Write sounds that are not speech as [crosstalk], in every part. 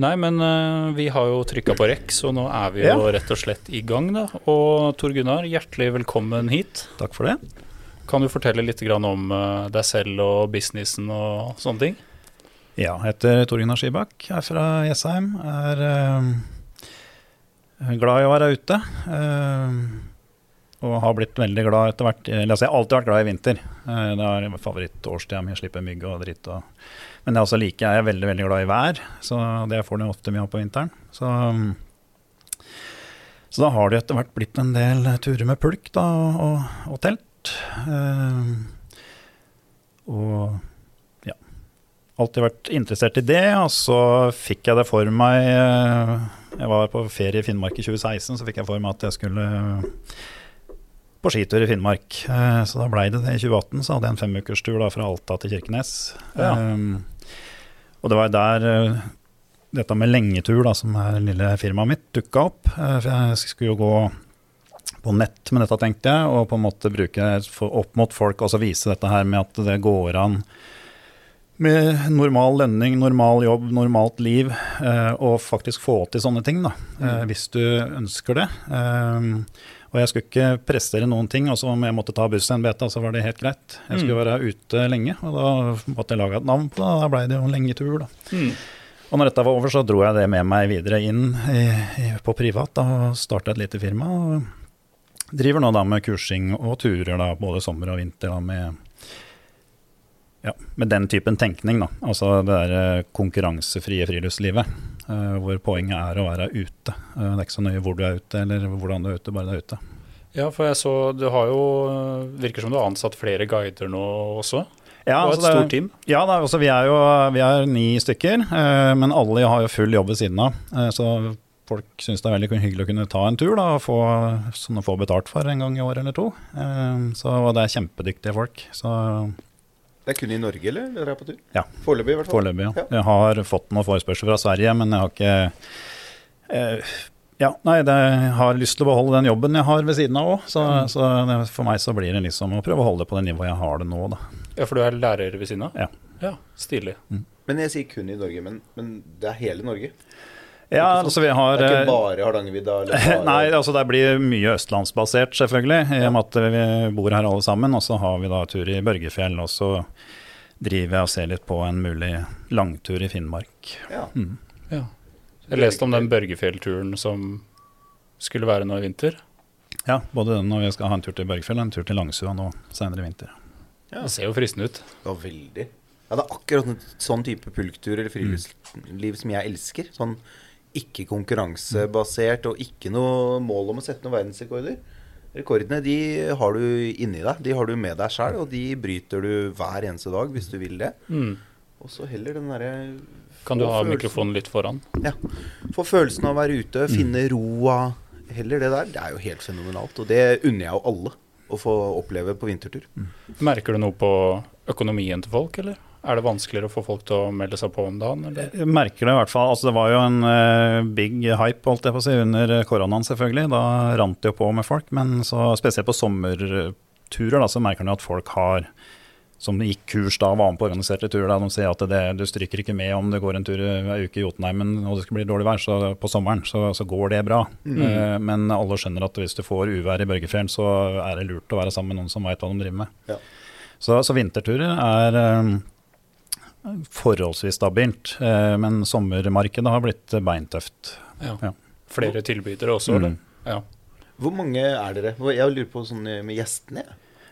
Nei, men uh, vi har jo trykka på rekk, så nå er vi jo Ja. rett og slett i gang, da. Og Tor Gunnar, hjertelig velkommen hit. Takk for det. Kan du fortelle litt grann om uh, deg selv og businessen og sånne ting? Ja, jeg heter Tor Gunnar Skibakk, er fra Jessheim. Er uh, glad i å være ute. eh, og har blitt veldig glad etter hvert Eller altså, jeg har alltid vært glad i vinter. Eh, det er favorittårstida mi. Slipper mygg og dritt. Og, men jeg også liker jeg er veldig veldig glad i vær, så det får du ofte mye av på vinteren. Så, så da har det etter hvert blitt en del turer med pulk da, og, og, og telt. Eh, og ja, alltid vært interessert i det. Og så fikk jeg det for meg eh, Jeg var på ferie i Finnmark i 2016, så fikk jeg for meg at jeg skulle på skitur i Finnmark. Eh, Så da blei det det i 2018. Så hadde jeg en femukerstur da fra Alta til Kirkenes. Ja. Um, og det var der uh, dette med lengetur, da, som er det lille firmaet mitt, dukka opp. Uh, For jeg skulle jo gå på nett med dette, tenkte jeg, og på en måte bruke opp mot folk og så vise dette her med at det går an med normal lønning, normal jobb, normalt liv, uh, og faktisk få til sånne ting, da, mm. hvis du ønsker det. Eh, og jeg skulle ikke prestere noen ting, altså om jeg måtte ta bussen en beta, så var det helt greit. Jeg skulle være ute lenge, og da måtte jeg lage et navn på det, da blei det jo en lenge tur, da. Mm. Og når dette var over, så dro jeg det med meg videre inn i, i, på privat da, og starta et lite firma. og Driver nå da med kursing og turer da, både sommer og vinter da, med, ja, med den typen tenkning. da, Altså det der eh, konkurransefrie friluftslivet. Eh, hvor poenget er å være ute. Eh, det er ikke så nøye hvor du er ute eller hvordan du er ute, bare du er ute. Ja, for jeg så Du har jo Virker som du har ansatt flere guider nå også? Ja, og altså et det- stort team? Ja, da, altså vi er jo vi er ni stykker, eh, men alle har jo full jobb ved siden av. Så folk syns det er veldig hyggelig å kunne ta en tur da, og få, sånn får betalt for en gang i år eller to. Så og det er kjempedyktige folk. Så Det er kun i Norge, eller? Dere er på tur? Ja. Foreløpig, i hvert fall. foreløpig, ja. Ja. Jeg har fått noen forespørsler fra Sverige, men jeg har ikke eh, ja, nei, jeg har lyst til å beholde den jobben jeg har ved siden av òg. Så, så det, for meg så blir det liksom å prøve å holde det på det nivået jeg har det nå, da. Ja, for du er lærer ved siden av? Ja. Ja, Stilig. Men jeg sier kun i Norge. Men, men det er hele Norge? Ja, altså vi har Det er eh, ikke bare Hardangervidda? [laughs] Nei, altså det blir mye østlandsbasert, selvfølgelig. I og med at vi bor her alle sammen. Og så har vi da tur i Børgefjell, og så driver jeg og ser litt på en mulig langtur i Finnmark. Ja. Ja. Jeg leste om den Børgefjellturen som skulle være nå i vinter. Ja, både den når vi skal ha en tur til Børgefjell og en tur til Langsua nå senere i vinter. Ja. Det ser jo fristende ut. Ja, veldig. Ja, det er akkurat en sånn type pulktur eller friluftsliv som jeg elsker. Sånn ikke konkurransebasert og ikke noe mål om å sette noen verdensrekorder. Rekordene de har du inni deg, de har du med deg sjøl, og de bryter du hver eneste dag hvis du vil det. Mm. Og så heller den derre Kan du ha følelsen- mikrofonen litt foran? Ja. Få følelsen av å være ute, finne roa. Heller det der. Det er jo helt fenomenalt. Og det unner jeg jo alle å få oppleve på vintertur. Merker du noe på økonomien til folk, eller? Er det vanskeligere å få folk til å melde seg på om dagen, eller? Jeg merker det i hvert fall. Altså det var jo en uh, big hype holdt jeg på å si, under koronaen, selvfølgelig. Da rant det jo på med folk. Men så, spesielt på sommerturer da, så merker man jo at folk har som gikk kurs da, var med på organiserte turer. De sier at det, du stryker ikke med om du går en tur ei uke i Jotunheimen og det skal bli dårlig vær så på sommeren, så, så går det bra. Eh, men alle skjønner at hvis du får uvær i Børgefjell, så er det lurt å være sammen med noen som veit hva de driver med. Ja. Så, så vinterturer er eh, forholdsvis stabilt, eh, men sommermarkedet har blitt beintøft. Ja. Ja. Flere tilbydere også, eller? Ja. Hvor mange er dere? Jeg lurer på sånn med gjestene.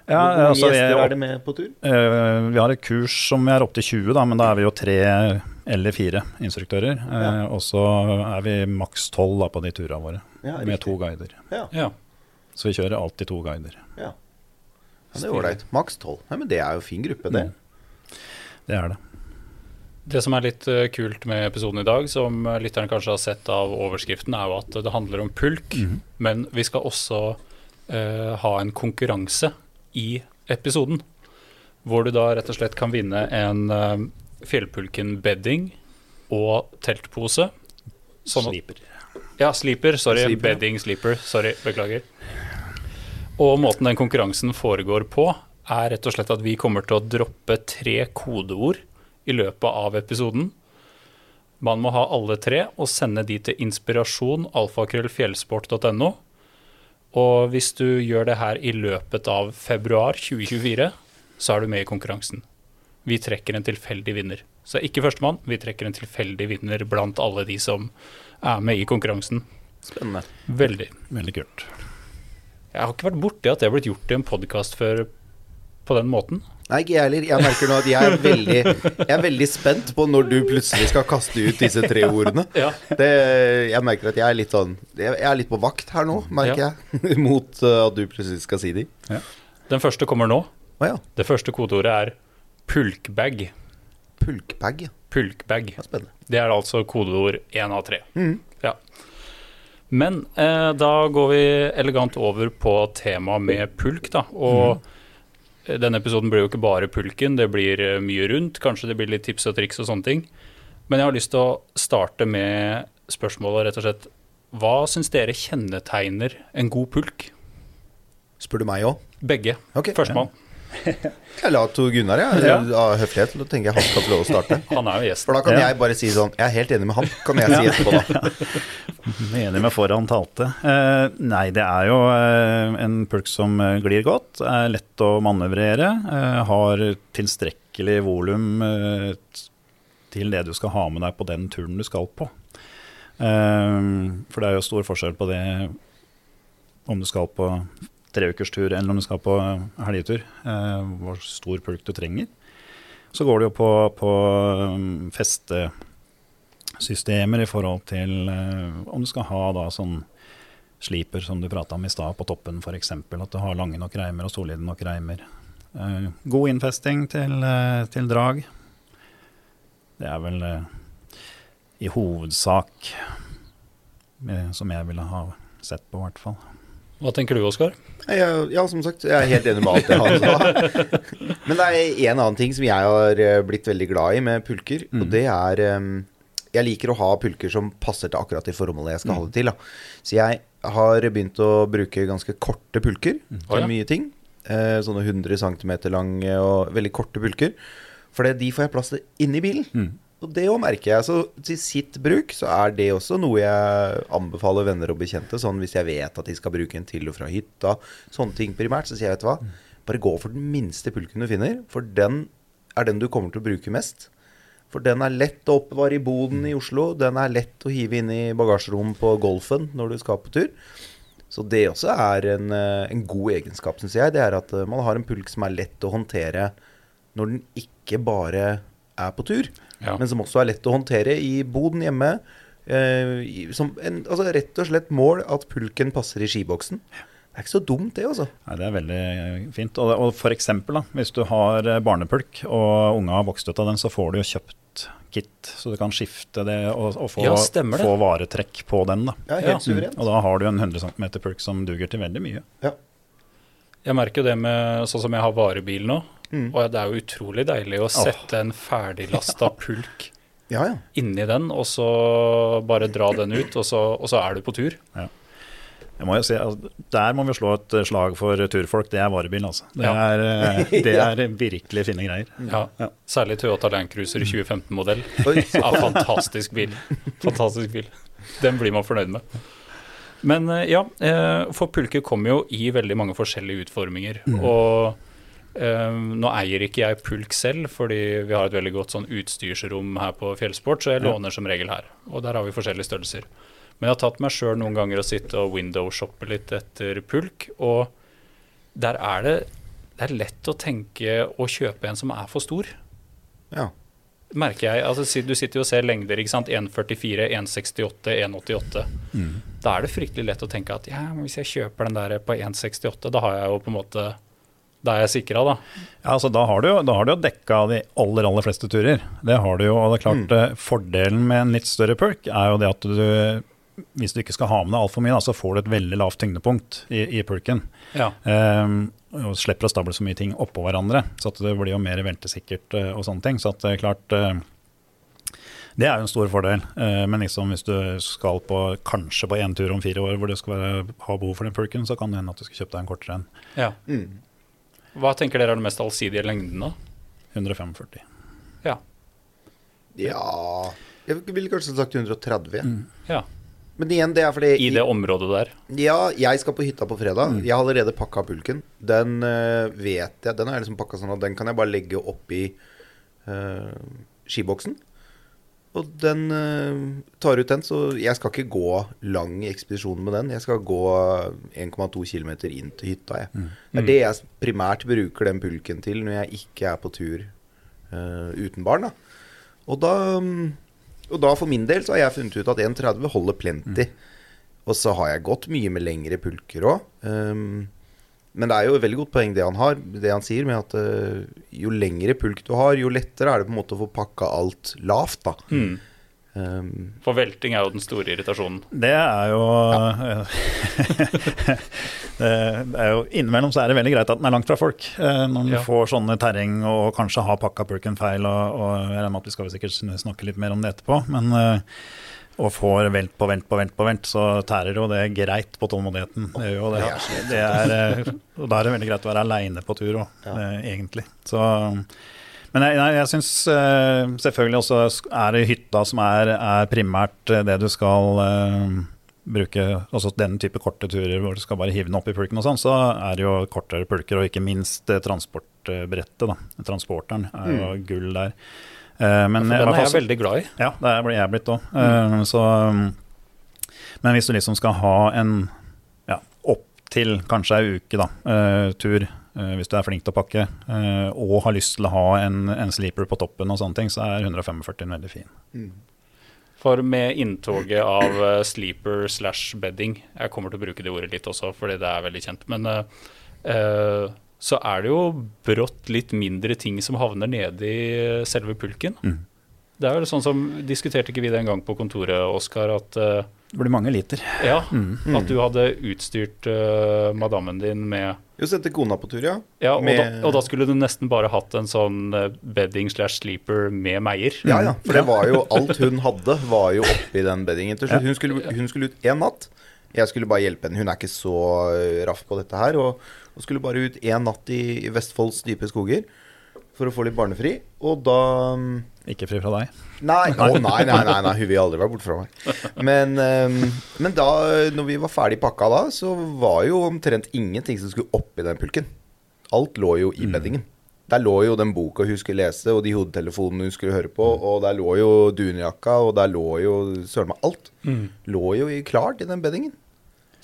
Hvor mange altså, gjester er er det med på tur? eh, vi har et kurs som vi er opptil 20, da, men da er vi jo tre eller fire instruktører. Eh, Ja. Og så er vi maks tolv på de turene våre, Ja, med riktig. to guider. Ja, ja. Så vi kjører alltid to guider. ja. ja det er ålreit. Maks tolv. Ja, men det er jo fin gruppe, det. Mm. Det er det. Det som er litt eh, kult med episoden i dag, som eh, lytterne kanskje har sett av overskriften, er jo at det handler om pulk. Men vi skal også uh, ha en konkurranse i episoden. Hvor du da rett og slett kan vinne en uh, Fjellpulken-bedding og teltpose. Sånn Sliper. Ja, sleeper. Sorry. Sleeper. Bedding sleeper. Sorry, beklager. Og måten den konkurransen foregår på, er rett og slett at vi kommer til å droppe tre kodeord i løpet av episoden. Man må ha alle tre og sende de til inspirasjon alfakrøllfjellsport.no. Og hvis du gjør det her i løpet av februar 2024, så er du med i konkurransen. Vi trekker en tilfeldig vinner. Så ikke førstemann, vi trekker en tilfeldig vinner blant alle de som er med i konkurransen. Spennende. Veldig. Veldig kult. Jeg har ikke vært borti at det har blitt gjort i en podkast før på den måten. Nei, ikke jeg heller. Jeg merker nå at jeg er veldig, jeg er veldig spent på når du plutselig skal kaste ut disse tre ordene. Ja. Det, jeg merker at jeg er litt sånn Jeg er litt på vakt her nå, merker jeg. [laughs] Mot uh, at du plutselig skal si de. Den første kommer nå. Oh, ja. Det første kodeordet er pulkbag. Pulkbag. ja. Pulkbag. Det. Det er altså kodeord én av tre. Mm. Ja. Men eh, da går vi elegant over på temaet med pulk, da. Og eh, denne episoden blir jo ikke bare pulken, det blir eh, mye rundt. Kanskje det blir litt tips og triks og sånne ting. Men jeg har lyst til å starte med spørsmålet rett og slett Hva syns dere kjennetegner en god pulk? Spør du meg òg? Begge. Okay. Førstemann. Jeg la Tor Gunnar, jeg. Ja. Av høflighet. Da tenker jeg han skal få lov å starte. [laughs] Han er jo gjest. For da kan Ja. jeg bare si sånn Jeg er helt enig med han, kan jeg si etterpå, da. [laughs] Enig med foran talte. Eh, nei, det er jo eh, en pulk som eh, glir godt, er lett å manøvrere, har tilstrekkelig volum til det du skal ha med deg på den turen du skal på. For det er jo stor forskjell på det om du skal på treukerstur eller om du skal på helgetur, eh, hvor stor pulk du trenger. Så går det jo på, på um, festesystemer i forhold til eh, om du skal ha da sånn sliper som du prata om i stad, på toppen f.eks. At du har lange nok reimer og solide nok reimer. Eh, god innfesting til, eh, til drag. Det er vel eh, i hovedsak eh, som jeg ville ha sett på, i hvert fall. Hva tenker du, Oskar? Ja, som sagt, jeg er helt enig med alt det han sa. Men det er en annen ting som jeg har eh, blitt veldig glad i med pulker, og det er eh, Jeg liker å ha pulker som passer til akkurat det formålet jeg skal ha det til. Da. Så jeg har begynt å bruke ganske korte pulker Å, til ja. mye ting. Eh, sånne 100 cm lange og veldig korte pulker. For de får jeg plass til inni bilen. Og det òg merker jeg. Så til sitt bruk så er det også noe jeg anbefaler venner og bekjente. Sånn hvis jeg vet at de skal bruke en til og fra hytta, sånne ting primært, så sier jeg vet du hva, bare gå for den minste pulken du finner. For den er den du kommer til å bruke mest. For den er lett å oppbevare i boden i Oslo. Den er lett å hive inn i bagasjerommet på Golfen når du skal på tur. Så det også er en, eh, en god egenskap, syns jeg. Det er at eh, man har en pulk som er lett å håndtere når den ikke bare er på tur, Ja. men som også er lett å håndtere i boden hjemme. Eh, som en, altså rett og slett mål at pulken passer i skiboksen. Det er ikke så dumt, det, altså. Nei, det er veldig eh, fint. Og, og for eksempel, da, hvis du har eh, barnepulk og unga har vokst ut av den, så får du jo kjøpt kit, så du kan skifte det og, og få, Ja, det. få varetrekk på den. da. Ja, Ja. helt suverent. Og da har du en 100 cm pulk som duger til veldig mye. Ja. Jeg merker jo det med sånn som jeg har varebil nå. Mm. Og det er jo utrolig deilig å sette en ferdiglasta [laughs] pulk ja, ja. inni den, og så bare dra den ut, og så, og så er du på tur. Jeg må jo si, altså, Der må vi slå et slag for turfolk. Det er varebil, altså. Det, Ja. er, eh, [laughs] det er virkelig fine greier. Ja. Ja. Særlig Toyota Land Cruiser 2015-modell. [laughs] Oi, fantastisk bil. Fantastisk bil. Den blir man fornøyd med. Men eh, ja, eh, for pulker kommer jo i veldig mange forskjellige utforminger. Og eh, nå eier ikke jeg pulk selv, fordi vi har et veldig godt sånn utstyrsrom her på Fjellsport, så jeg låner som regel her. Og der har vi forskjellige størrelser. Men jeg har tatt meg sjøl noen ganger å sitte og window-shoppe litt etter pulk, og der er det det er lett å tenke å kjøpe en som er for stor ja. merker jeg. Altså, du sitter jo og ser lengder. ikke sant? 1,44, 1,68, 1,88. Da er det fryktelig lett å tenke at ja, hvis jeg kjøper den der på 1,68, da har jeg jo på en måte Da er jeg sikra, da. Ja, altså Da har du jo, da har du jo dekka de aller aller fleste turer. Det har du jo, og det er klart mm. Fordelen med en litt større perk er jo det at du hvis du ikke skal ha med deg altfor mye, da, så får du et veldig lavt tyngdepunkt i, i perken. Ja. Um, og slipper å stable så mye ting oppå hverandre. Så at det blir jo mer veltesikkert eh, og sånne ting. Så at det er klart eh, Det er jo en stor fordel. Eh, men liksom hvis du skal på kanskje på én tur om fire år hvor du skal være, ha behov for den perken, så kan det hende at du skal kjøpe deg en kortere en. ja. Mm. Hva tenker dere er den mest allsidige lengden, da? 145. Ja. ja Jeg ville kanskje sagt 130. ja. Ja, Men igjen, det er fordi I det området der. Ja, jeg skal på hytta på fredag. Mm. Jeg har allerede pakka pulken. Den eh, vet jeg Den er liksom pakka sånn at den kan jeg bare legge oppi uh, skiboksen. Og den eh, tar ut den, så jeg skal ikke gå lang ekspedisjon med den. Jeg skal gå 1,2 km inn til hytta, jeg. Mm. Det er det jeg primært bruker den pulken til når jeg ikke er på tur uh, uten barn. Da. Og da mm, og da for min del så har jeg funnet ut at 1,30 holder plenty. Og så har jeg gått mye med lengre pulker òg. Men det er jo et veldig godt poeng det han har, det han sier med at uh, jo lengre pulk du har, jo lettere er det på en måte å få pakka alt lavt, da. Mm. Um, For velting er jo den store irritasjonen. Det er jo [laughs] det er jo Innimellom så er det veldig greit at den er langt fra folk. eh, Når den Ja. får sånne terreng og kanskje har pakka pulken feil. Og, og jeg regner med at Vi skal sikkert snakke litt mer om det etterpå. Men eh, og får velt på velt på velt på velt, så tærer jo det greit på tålmodigheten. Det gjør jo det. det er, eh, og da er det veldig greit å være aleine på tur òg, egentlig. Så men jeg, jeg syns eh, selvfølgelig også er det hytta som er, er primært eh, det du skal eh, bruke. Altså den type korte turer hvor du skal bare hive den opp i pulken og sånn, så er det jo kortere pulker, og ikke minst eh, transportbrettet. da. Transporteren er jo gull der. Eh, men For den er jeg veldig glad i. ja, det er jeg blitt òg. Så um, Men hvis du liksom skal ha en ja, opp til kanskje ei uke da, uh, tur, uh, hvis du er flink til å pakke, uh, og har lyst til å ha en, en sleeper på toppen og sånne ting, så er 145 veldig fin. For med inntoget av eh, sleeper slash bedding Jeg kommer til å bruke det ordet litt også, fordi det er veldig kjent. Men uh, eh, så er det jo brått litt mindre ting som havner nede i selve pulken. Mm. Det er jo sånn som Diskuterte ikke vi det en gang på kontoret, Oskar, at uh, Det blir mange liter. ja, Mm. at du hadde utstyrt uh, madammen din med jo, sendte kona på tur, ja. Ja, og, Med- da, og da skulle du nesten bare hatt en sånn eh, bedding slash sleeper med meier. Ja, ja. For det var jo [laughs] alt hun hadde, var jo oppi den beddingen til slutt. Hun skulle, hun skulle ut én natt. Jeg skulle bare hjelpe henne. Hun er ikke så eh, raff på dette her. Og, og skulle bare ut én natt i, i Vestfolds dype skoger for å få litt barnefri. Og da mm, Ikke fri fra deg. Nei, å, nei, nei, nei, nei, hun vil aldri være borte fra meg. Men, ehm, men da når vi var ferdig pakka da, så var jo omtrent ingenting som skulle oppi den pulken. Alt lå jo i beddingen. Der lå jo den boka hun skulle lese, og de hodetelefonene hun skulle høre på, og der lå jo dunjakka, og der lå jo søren meg alt. Lå jo i klart i den beddingen.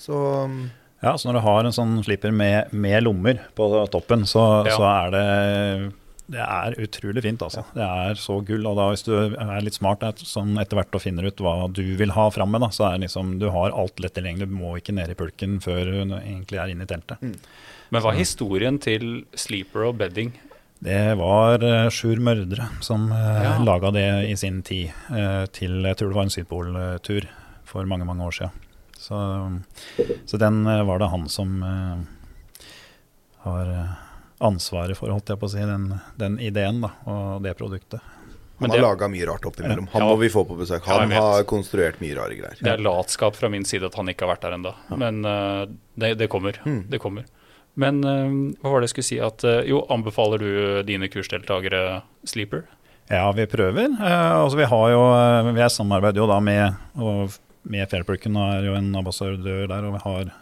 Så um, Ja, så når du har en sånn slipper med, med lommer på toppen, så, Ja. så er det det er utrolig fint, altså. Det er så gull. Og da hvis du er litt smart et, sånn etter hvert og finner ut hva du vil ha framme, da, så er det liksom du har alt lett tilgjengelig. Du må ikke ned i pulken før du egentlig er inne i teltet. Men hva er historien til sleeper og bedding? Det var uh, Sjur Mørdre som uh, Ja. laga det i sin tid uh, til Jeg tror det var en Sydpoltur for mange, mange år siden. Så, så den eh, var det han som eh, har eh, ansvaret for, holdt jeg på å si, den, den ideen da, og det produktet. han Men har laga mye rart oppimellom. Han Ja. må vi få på besøk. Han ja, har konstruert mye rare greier. Det er latskap fra min side at han ikke har vært der ennå. Men uh, det, det kommer. Mm. Det kommer. Men uh, hva var det jeg skulle si? At, uh, jo, anbefaler du dine kursdeltakere sleeper? Ja, vi prøver. Eh, altså, vi har jo Vi samarbeider jo da med, og med Fairperken og er jo en ambassadør der, og vi har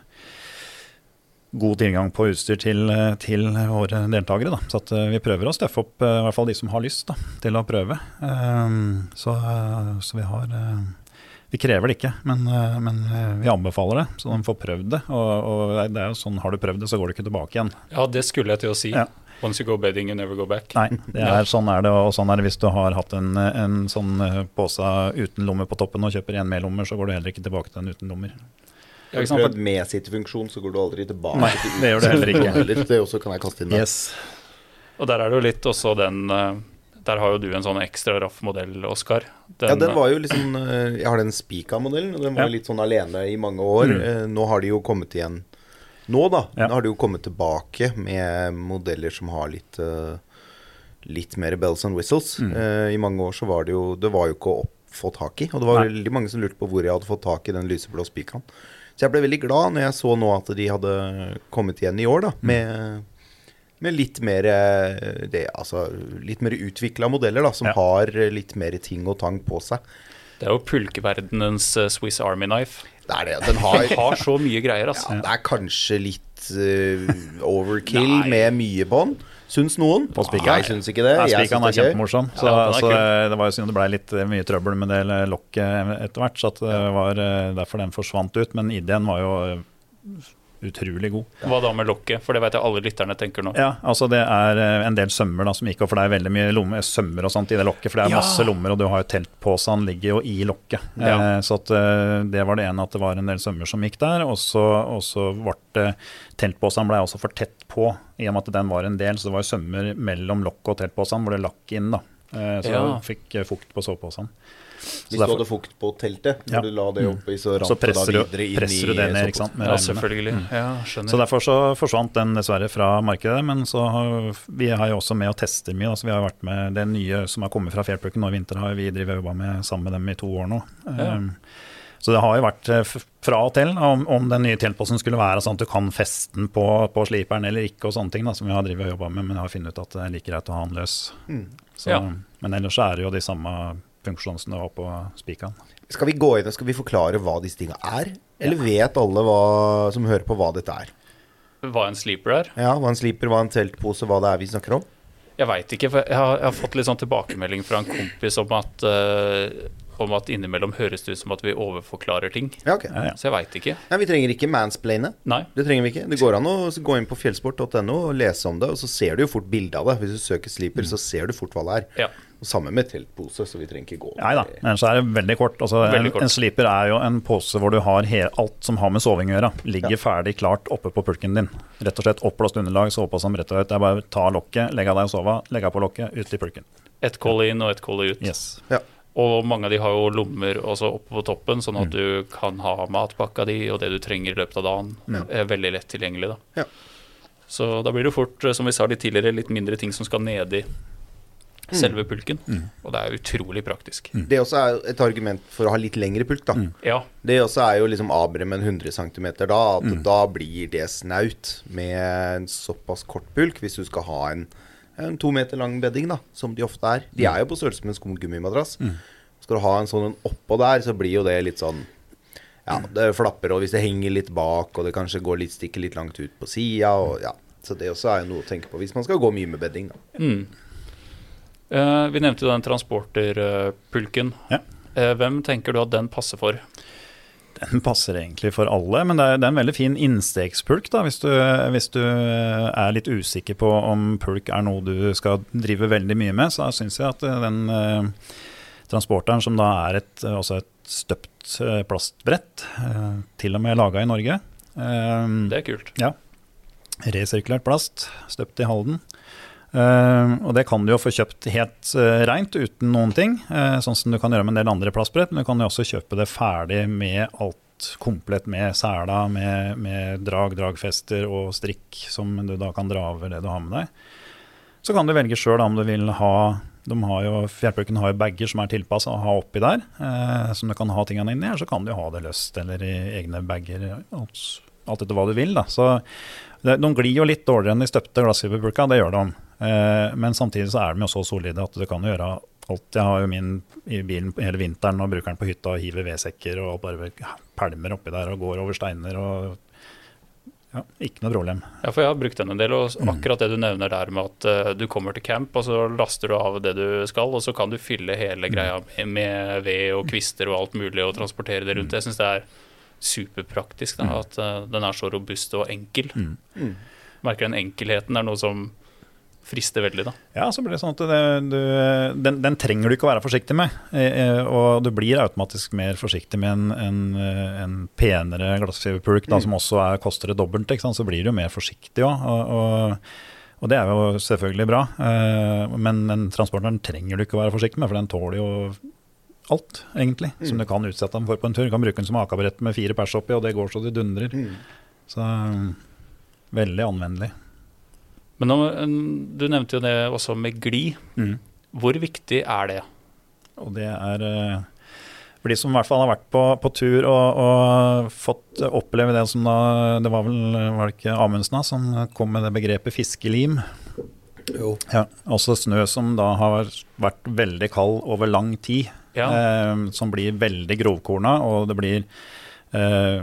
god tilgang på utstyr til, eh, til våre deltakere. Da. Så eh, vi prøver å støffe opp eh, i hvert fall de som har lyst da, til å prøve. Um, så, eh, så vi har eh, Vi krever det ikke, men, eh, men eh, vi anbefaler det, så de får prøvd det. Og, og det er jo sånn, har du prøvd det, så går du ikke tilbake igjen. Ja, det skulle jeg til å si. Ja. Once you go bedding, you never go back. Nei, det er, [laughs] sånn er det, og sånn er det hvis du har hatt en, en sånn eh, pose uten lomme på toppen og kjøper en med lommer, så går du heller ikke tilbake til den uten lommer. Har du prøvd med sittefunksjon, så går du aldri tilbake. Nei, det gjør du heller ikke. Det også kan jeg kaste inn der. Yes. Og der er det jo litt også den eh, Der har jo du en sånn ekstra raff modell, Oskar. ja, den var jo liksom eh, Jeg har den Spika-modellen, og den var Ja. litt sånn alene i mange år. Mm. Eh, Nå har de jo kommet igjen Nå, da. Ja. Nå har de jo kommet tilbake med modeller som har litt uh, Litt mer bells and whistles. Mm. Uh, I mange år så var det jo Det var jo ikke å få tak i. Og det var Nei. veldig mange som lurte på hvor jeg hadde fått tak i den lyseblå spikeren. Så jeg ble veldig glad når jeg så nå at de hadde kommet igjen i år, da. Mm. Med med litt mer, eh, det, altså, litt mer utvikla modeller, da, som Ja. har litt mer ting og tang på seg. Det er jo pulkeverdenens eh, Swiss Army Knife. Det er det. Den har [laughs] Den har så mye greier, altså. ja, Det er kanskje litt uh, overkill Nei. med mye på den. Syns noen? På spikeren? Jeg syns ikke det. Nei, Spikeren er er kjempemorsom. Så, Ja, er så eh, det var jo synd det ble litt mye trøbbel med det lokket etter hvert. Så at det var derfor den forsvant ut. Men ideen var jo utrolig god. Hva da med lokket? For det vet jeg alle lytterne tenker nå. Ja, altså det er eh, en del sømmer da som gikk opp, for det er veldig mye lomme, sømmer og sånt i det lokket. For det er Ja. masse lommer, og du har jo teltposen ligger jo i lokket. Ja. Eh, så at eh, det var det ene at det var en del sømmer som gikk der. Og så ble Teltposen ble også for tett på, i og med at den var en del. Så det var jo sømmer mellom lokket og teltposen hvor det lakk inn, da. Eh, så Ja. fikk eh, fukt på soveposen. Hvis du hadde fukt på teltet, når Ja. du la det oppi, så rant Så det da presser du, videre inn presser du det ned, ikke sant. med Ja, selvfølgelig. selvfølgelig. Ja, skjønner. Så derfor så forsvant den dessverre fra markedet. Men så har, vi har jo også med å teste mye. Altså vi har vært med Det nye som har kommet fra Fjellplukken nå i vinter, har vi drevet jobba med sammen med dem i to år nå. Ja. Um, så det har jo vært eh, fra og til om, om den nye teltposten skulle være sånn at du kan feste den på, på sliperen eller ikke, og sånne ting da, som vi har og jobba med. Men jeg har funnet ut at det er like greit å ha den løs. Mm. Så, Ja. Men ellers så er det jo de samme funksjonene som det var på spikeren. Skal vi gå inn og skal vi forklare hva disse tinga er? Eller vet alle hva, som hører på, hva dette er? Hva en sleeper er? Ja, Hva en sleeper, hva en teltpose, hva det er vi snakker om? Jeg veit ikke, for jeg har, jeg har fått litt sånn tilbakemelding fra en kompis om at, uh, om at innimellom høres det ut som at vi overforklarer ting. Ja, ok. Ja, ja. Så jeg veit ikke. Nei, Vi trenger ikke mansplaine. Nei. Det trenger vi ikke. Det går an å gå inn på fjellsport.no og lese om det, og så ser du jo fort bilde av det. Hvis du søker sliper, så ser du fort hva det er. Samme med teltpose, så vi trenger ikke gå Nei da, men så er det veldig kort. Altså, Veldig en, kort. en sleeper er jo en pose hvor du har he alt som har med soving å gjøre. Ligger Ja. ferdig klart oppe på pulken din. Rett og slett oppblåst underlag, sovepose rett og slett. Det er bare å ta lokket, legge av deg og sove, legge av på lokket, ut i pulken. Ett koll inn og ett koll ut. Yes. Ja. Og mange av de har jo lommer også oppe på toppen, sånn at du kan ha matpakka di og det du trenger i løpet av dagen. Er veldig lett tilgjengelig, da. Ja. Så da blir det fort, eh, som vi sa litt tidligere, litt mindre ting som skal nedi selve pulken. Og det er utrolig praktisk. Det også er et argument for å ha litt lengre pulk, da. Ja. Det også er jo liksom abere med 100 cm da, at da blir det snaut med en såpass kort pulk, hvis du skal ha en, en to meter lang bedding, da, som de ofte er. De er jo på størrelse med en skumgummimadrass. Skal du ha en sånn en oppå der, så blir jo det litt sånn Ja, det flapper, og hvis det henger litt bak, og det kanskje går litt, stikker litt langt ut på sida, og ja. Så det også er jo noe å tenke på hvis man skal gå mye med bedding, da. Eh, vi nevnte jo den transporterpulken. Ja. Eh, hvem tenker du at den passer for? Den passer egentlig for alle, men det er, det er en veldig fin innstegspulk da, hvis du, hvis du er litt usikker på om pulk er noe du skal drive veldig mye med. Så syns jeg at den eh, transporteren, som da er et, også et støpt eh, plastbrett, eh, til og med laga i Norge eh, Det er kult. Ja. Resirkulert plast, støpt i Halden. Eh, og det kan du jo få kjøpt helt uh, reint, uten noen ting. eh, sånn som du kan gjøre med en del andre plastbrett. Men du kan jo også kjøpe det ferdig med alt komplett med sela, med, med drag, dragfester og strikk som du da kan dra over det du har med deg. Så kan du velge sjøl om du vil ha de har jo, Fjellplukken har jo bager som er tilpassa å ha oppi der, eh, som du kan ha tingene inni. Eller så kan du ha det løst eller i egne bager. Alt, alt etter hva du vil. da. Så De glir jo litt dårligere enn de støpte glassfiberpulka, det gjør de. Eh, men samtidig så er de jo så solide at du kan gjøre alt. Jeg har jo min i bilen hele vinteren og bruker den på hytta og hiver vedsekker og bare pælmer oppi der og går over steiner og ja, ikke noe problem. Ja, for jeg har brukt den en del, og akkurat det du nevner der med at uh, du kommer til camp, og så laster du av det du skal, og så kan du fylle hele greia med, med ved og kvister og alt mulig og transportere det rundt. Jeg syns det er superpraktisk da, at uh, den er så robust og enkel. Mm. Merker den enkelheten er noe som frister veldig, da. Ja, så blir det sånn at det, du, den, den trenger du ikke å være forsiktig med. Eh, eh, og du blir automatisk mer forsiktig med en, en, eh, en penere glassfiberpulk mm. som også er, koster det dobbelt. Så blir du mer forsiktig òg. Og, og, og det er jo selvfølgelig bra. Men den transporteren trenger du ikke å være forsiktig med, for den tåler jo alt, egentlig, som du kan utsette den for på en tur. Du kan bruke den som akabrett med fire pers oppi, og det går så det dundrer. Mm. Så veldig anvendelig. Men nå, du nevnte jo det også med glid. Mm. Hvor viktig er det? Og det er eh, for de som i hvert fall har vært på, på tur og, og fått oppleve det som da Det var vel var det ikke Amundsen da, som kom med det begrepet fiskelim. Jo. Ja, også snø som da har vært veldig kald over lang tid. Ja. eh, som blir veldig grovkorna, og det blir eh,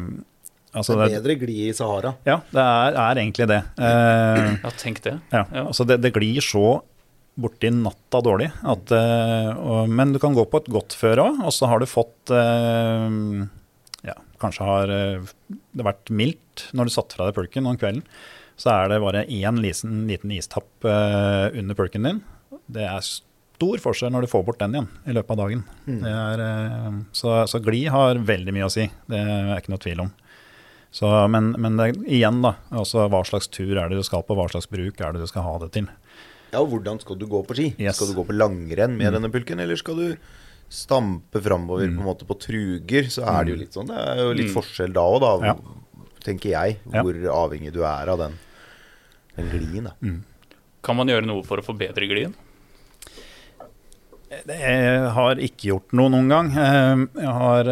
altså det er bedre glid i Sahara. Ja, det er, er egentlig det. Eh, Ja, tenk det. ja, Ja. altså det, det glir så borti natta dårlig at eh, og, Men du kan gå på et godt føre òg, og så har du fått eh, Ja, kanskje har eh, det vært mildt når du satte fra deg pulken om kvelden. Så er det bare én liten, liten istapp eh, under pulken din. Det er stor forskjell når du får bort den igjen i løpet av dagen. Det er, eh, så, så glid har veldig mye å si, det er ikke noe tvil om. Så, men men det, igjen, da. Altså, hva slags tur er det du skal på, hva slags bruk er det du skal ha det til. Ja, og hvordan skal du gå på ski? Yes. Skal du gå på langrenn med denne pulken, eller skal du stampe framover på en måte på truger? Så er det jo litt sånn. Det er jo litt forskjell da òg, da, Ja. tenker jeg. Ja. Hvor avhengig du er av den, den glien. Da. Kan man gjøre noe for å forbedre glien? Jeg har ikke gjort noe noen gang. Eh, Jeg har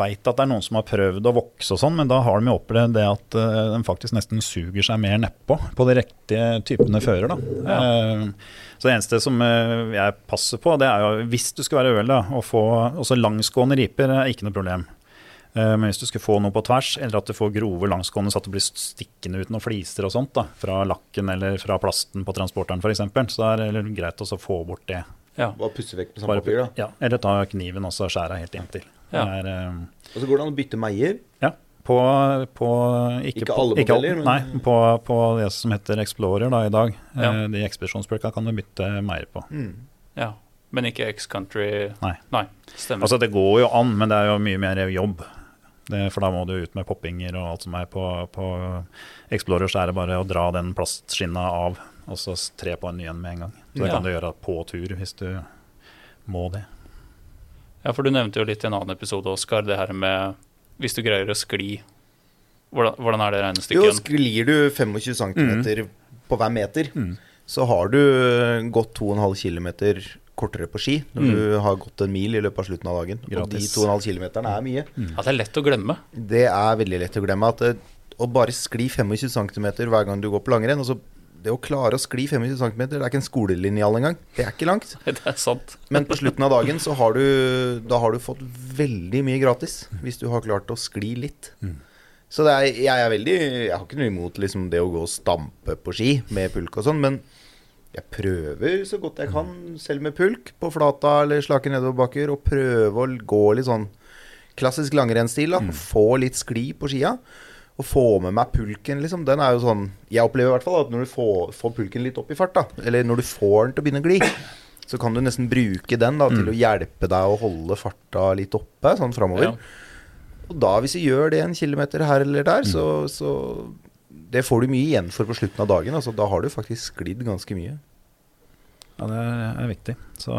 veit at det er noen som har prøvd å vokse og sånn, men da har de jo opplevd det at den de faktisk nesten suger seg mer nedpå på de riktige typene fører. Da. Eh, Så det eneste som eh, jeg passer på, det er jo hvis du skal være da, å få også langsgående riper er ikke noe problem. Eh, Men hvis du skulle få noe på tvers, eller at du får grove langsgående så at det blir stikkende ut noen fliser og sånt, da, fra lakken eller fra plasten på transporteren f.eks., så er det greit å få bort det. Ja. Bare pusse vekk med Bare- papir, da. Ja, eller ta kniven og så skjære helt inntil. Ja. Det er, um, Og så går det an å bytte meier. ja, på, på ikke, Ikke på, alle ikke modeller, men- Nei, på, på det som heter Explorer da i dag. Ja. Eh, De ekspedisjonspulka kan du bytte meier på. ja. Men ikke X-Country Nei. Nei, stemmer. Altså Det går jo an, men det er jo mye mer jobb. Det, for da må du ut med poppinger og alt som er på, på Explorer. Så er det bare å dra den plastskinna av og så tre på en ny en med en gang. Så det Ja. kan du gjøre på tur hvis du må det. Ja, for du nevnte jo litt i en annen episode, Oskar, det her med hvis du greier å skli. Hvordan, hvordan er det Jo, sklir du 25 cm på hver meter, så har du gått 2,5 km kortere på ski når du har gått en mil i løpet av slutten av dagen. Og de 2,5 km er mye. Ja, det er lett å glemme. Det er veldig lett å glemme at det, å bare skli 25 cm hver gang du går på langrenn altså Det å klare å skli 25 cm, det er ikke en skolelinjal engang. Det er ikke langt. [laughs] Det er sant. [laughs] Men på slutten av dagen så har du Da har du fått veldig mye gratis. Hvis du har klart å skli litt. Så det er, jeg er veldig Jeg har ikke noe imot liksom det å gå og stampe på ski med pulk og sånn, men jeg prøver så godt jeg kan, selv med pulk, på flata eller slake nedoverbakker, og prøve å gå litt sånn klassisk langrennsstil. da, Få litt skli på skia. Og få med meg pulken, liksom. Den er jo sånn Jeg opplever i hvert fall at når du får, får pulken litt opp i fart, da, eller når du får den til å begynne å gli, så kan du nesten bruke den da til å hjelpe deg å holde farta litt oppe, sånn framover. Ja. Og da, hvis du gjør det en kilometer her eller der, så, så Det får du mye igjen for på slutten av dagen. Altså, da har du faktisk sklidd ganske mye. Ja, det er viktig. Så,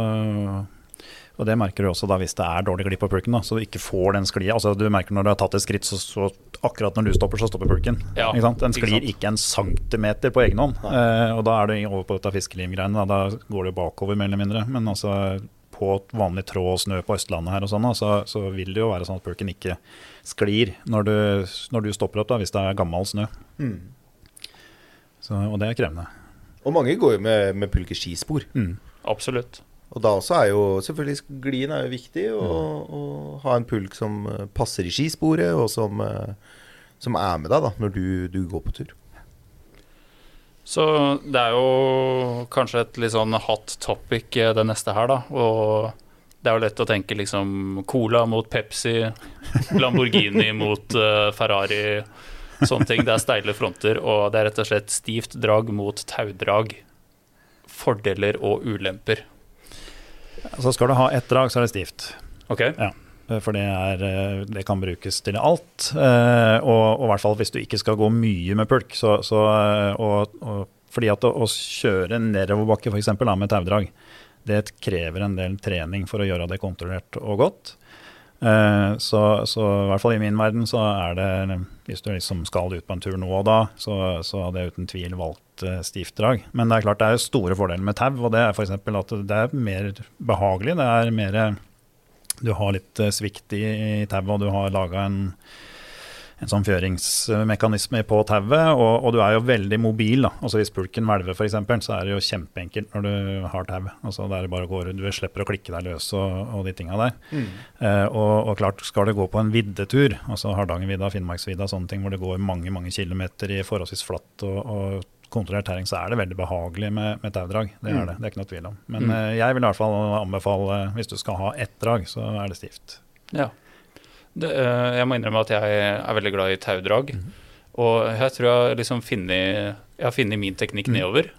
og det merker du også da hvis det er dårlig glipp på pulken. Da, så du ikke får den sklia. Altså, du merker når du har tatt et skritt, så, så akkurat når du stopper, så stopper pulken. Ja, ikke sant? Den ikke sklir sant. ikke en centimeter på egen hånd. Eh, og da er du over på dette fiskelimgreiene. Da, da går det bakover, mer eller mindre. Men altså på vanlig tråd og snø på Østlandet her og sånn, så, så vil det jo være sånn at pulken ikke sklir når du, når du stopper opp, da, hvis det er gammel snø. Så, og det er krevende. Og mange går jo med, med pulkeskispor. Mm. Absolutt. Og da også er jo selvfølgelig glien er jo viktig å, å ha en pulk som eh, passer i skisporet, og som, eh, som er med deg da når du, du går på tur. Så det er jo kanskje et litt sånn hot topic eh, det neste her, da. Og det er jo lett å tenke liksom Cola mot Pepsi, [laughs] Lamborghini mot uh, Ferrari, sånne ting. Det er steile fronter, og det er rett og slett stivt drag mot taudrag. Fordeler og ulemper. Så skal du ha ett drag, så er det stivt. Ok? Ja, for det, er, eh, det kan brukes til alt. eh, Og, i hvert fall hvis du ikke skal gå mye med pulk. Så, så, eh, og, og, fordi at å, å kjøre nedoverbakke f.eks. med taudrag, det krever en del trening for å gjøre det kontrollert og godt. Så, så i hvert fall i min verden så er det Hvis du liksom skal ut på en tur nå og da, så, så hadde jeg uten tvil valgt eh, stivt drag. Men det er klart det er store fordeler med tau, og det er f.eks. at det er mer behagelig. Det er mer Du har litt eh, svikt i, i tauet, og du har laga en en sånn fjøringsmekanisme på tauet, og, og, du er jo veldig mobil. da. Altså Hvis pulken hvelver f.eks., så er det jo kjempeenkelt når du har tau. Altså, det er bare går, du slipper å klikke deg løs og, og de tinga der. Mm. Eh, og, og, klart, skal du gå på en viddetur, altså Hardangervidda, Finnmarksvidda, sånne ting hvor det går mange mange kilometer i forholdsvis flatt og, og kontrollert tæring, så er det veldig behagelig med, med taudrag. Det er mm. det, det er ikke noe tvil om. Men mm. eh, jeg vil i hvert fall anbefale, hvis du skal ha ett drag, så er det stivt. Ja. Det, eh, jeg må innrømme at jeg er veldig glad i taudrag. Mm. Og jeg tror jeg, liksom har funnet min teknikk mm. nedover.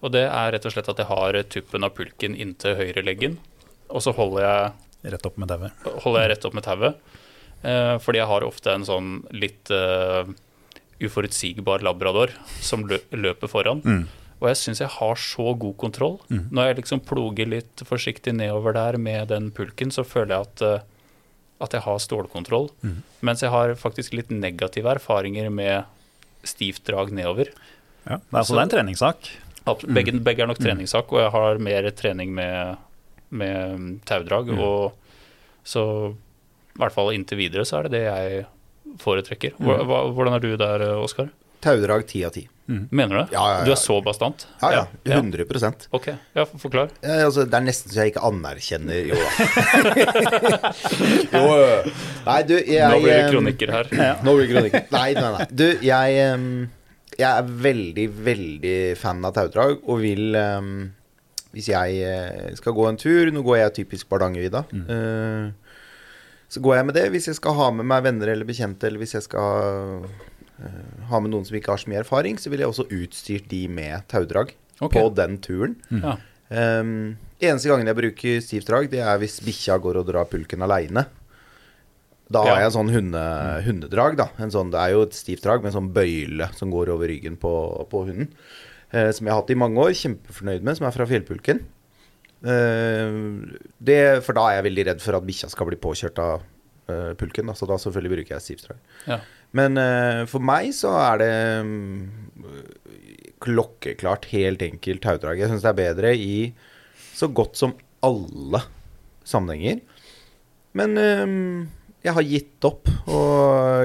Og det er rett og slett at jeg har tuppen av pulken inntil høyreleggen. Og så holder jeg Rett opp med tauet. Holder jeg rett opp med tauet. Eh, fordi jeg har ofte en sånn litt uforutsigbar labrador som løper foran. Mm. Og jeg syns jeg har så god kontroll. Mm. Når jeg liksom ploger litt forsiktig nedover der med den pulken, så føler jeg at uh, at jeg har stålkontroll. Mm. Mens jeg har faktisk litt negative erfaringer med stivt drag nedover. Ja, det er, så, det er en treningssak. Begge, mm. begge, er nok mm. treningssak, og jeg har mer trening med, med taudrag. Mm. Og så i hvert fall inntil videre så er det det jeg foretrekker. Mm. Hvordan er du der, Oskar? Taudrag ti av ti. Mm. Mener du det? Ja, ja, ja. Du er så bastant? Ja, ja. 100 Ok, ja, Forklar. Altså, det er nesten så jeg ikke anerkjenner Jo da. [laughs] jo, nei, du, jeg Nå blir det kronikker her. Nå blir det kronikker. Nei, nei, nei. Du, jeg, jeg er veldig, veldig fan av taudrag og vil Hvis jeg eh, skal gå en tur Nå går jeg typisk Bardangervidda. Mm. Så går jeg med det hvis jeg skal ha med meg venner eller bekjente, eller hvis jeg skal uh, ha med noen som ikke har så mye erfaring, så vil jeg også utstyrt de med taudrag okay. på den turen. Mm. Ja. Um, eneste gangen jeg bruker stivt drag, det er hvis bikkja går og drar pulken aleine. Da har jeg en sånn hunde, hundedrag. da en sånn, Det er jo et stivt drag med en sånn bøyle som går over ryggen på, på hunden. Uh, som jeg har hatt i mange år. Kjempefornøyd med, som er fra fjellpulken. Uh, det, for da er jeg veldig redd for at bikkja skal bli påkjørt av uh, pulken. Da, så da selvfølgelig bruker jeg stivt drag. Ja. Men uh, for meg så er det um, klokkeklart helt enkelt taudrag. Jeg syns det er bedre i så godt som alle sammenhenger. Men jeg har gitt opp å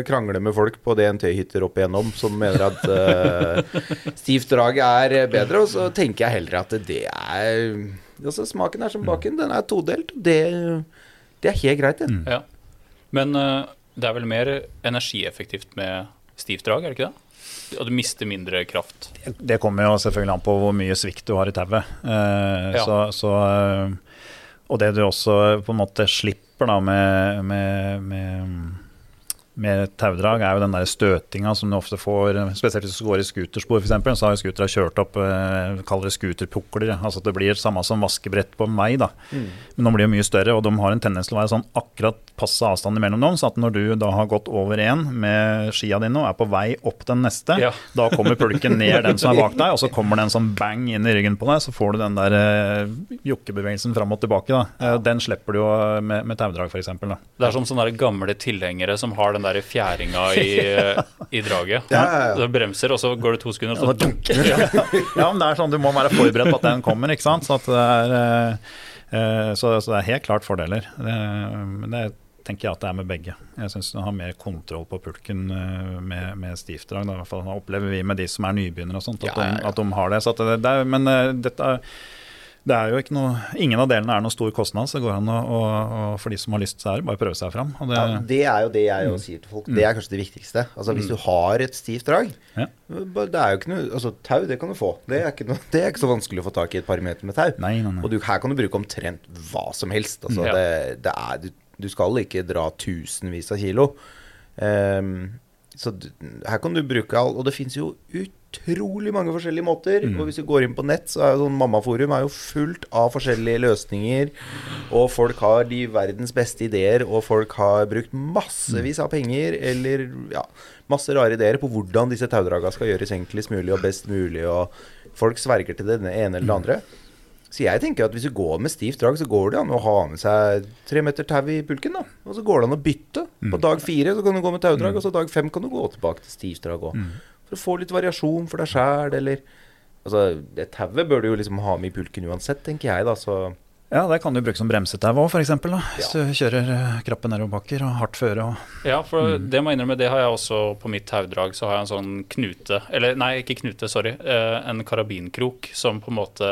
krangle med folk på DNT-hytter opp igjennom som mener at [laughs] uh, stivt drag er bedre. Og så tenker jeg heller at det er altså Smaken er som baken. Den er todelt. Det, det er helt greit, det. Mm. Ja. Men uh, det er vel mer energieffektivt med stivt drag, er det ikke det? Og du mister mindre kraft. Det kommer jo selvfølgelig an på hvor mye svikt du har i tauet. Uh, ja. så, så, uh, og det du også på en måte slipper da med, med, med med taudrag er jo den der støtinga som du ofte får, spesielt hvis du går i scooterspor f.eks. Så har scootera kjørt opp eh, kaller det scooterpukler. Altså det blir samme som vaskebrett på meg, da. Mm. Men de blir jo mye større, og de har en tendens til å være sånn akkurat passe avstand mellom dem. Så at når du da har gått over én med skia dine og er på vei opp den neste, ja. da kommer pulken ned den som er bak deg, og så kommer det en sånn bang inn i ryggen på deg, så får du den der uh, jokkebevegelsen fram og tilbake. da. Uh, den slipper du jo med, med taudrag f.eks. Det er som sånne gamle tilhengere som har den der fjæringa i, [laughs] i draget. Ja, ja, ja. Så bremser, og så går det to sekunder, og så dunk! ja. [laughs] ja, men det er sånn, du må være forberedt på at den kommer, ikke sant. Så, det, er, uh, så, så det er helt klart fordeler. Det, det tenker jeg at det er med begge. Jeg syns du har mer kontroll på pulken med, med stivdrag. I hvert fall opplever vi med de som er nybegynnere og sånt, at, de, at de, har det. det, det men dette er det er jo ikke noe, Ingen av delene er noe stor kostnad, så det går an å, å, for de som har lyst, så er det bare å prøve seg fram. Det, ja, det, er jo det jeg mm. sier til folk. Det er kanskje det viktigste. Altså Hvis mm. du har et stivt drag ja. Det er jo ikke noe, altså Tau, det kan du få. Det er, ikke noe, [laughs] det er ikke så vanskelig å få tak i et par meter med tau. Nei, nei, nei. Og du, her kan du bruke omtrent hva som helst. Altså, ja. det, det er, du, du, skal ikke dra tusenvis av kilo. Um, så her kan du bruke all Og det fins jo utrolig mange forskjellige måter. Mm. Og hvis du går inn på nett, så er jo sånn Mammaforum er jo fullt av forskjellige løsninger. Og folk har de verdens beste ideer, og folk har brukt massevis av penger eller ja, masse rare ideer på hvordan disse taudraga skal gjøres enklest mulig og best mulig. Og folk sverger til det ene eller det andre. Så jeg tenker at hvis du går med stivt drag, så går det an å ha med seg tre meter tau i pulken. da Og så går det an å bytte. På mm. dag fire så kan du gå med taudrag, mm. og så dag fem kan du gå tilbake til stivt drag òg. For å få litt variasjon for deg sjæl, eller Altså, det tauet bør du jo liksom ha med i pulken uansett, tenker jeg, da. Så Ja, det kan du bruke som bremsetau òg, f.eks. Hvis du kjører eh, krappe nedoverbakker og hardt føre. Og, Ja, for det må jeg innrømme, det har jeg også på mitt taudrag. Så har jeg en sånn knute Eller nei, ikke knute, sorry. Eh, en karabinkrok som på en måte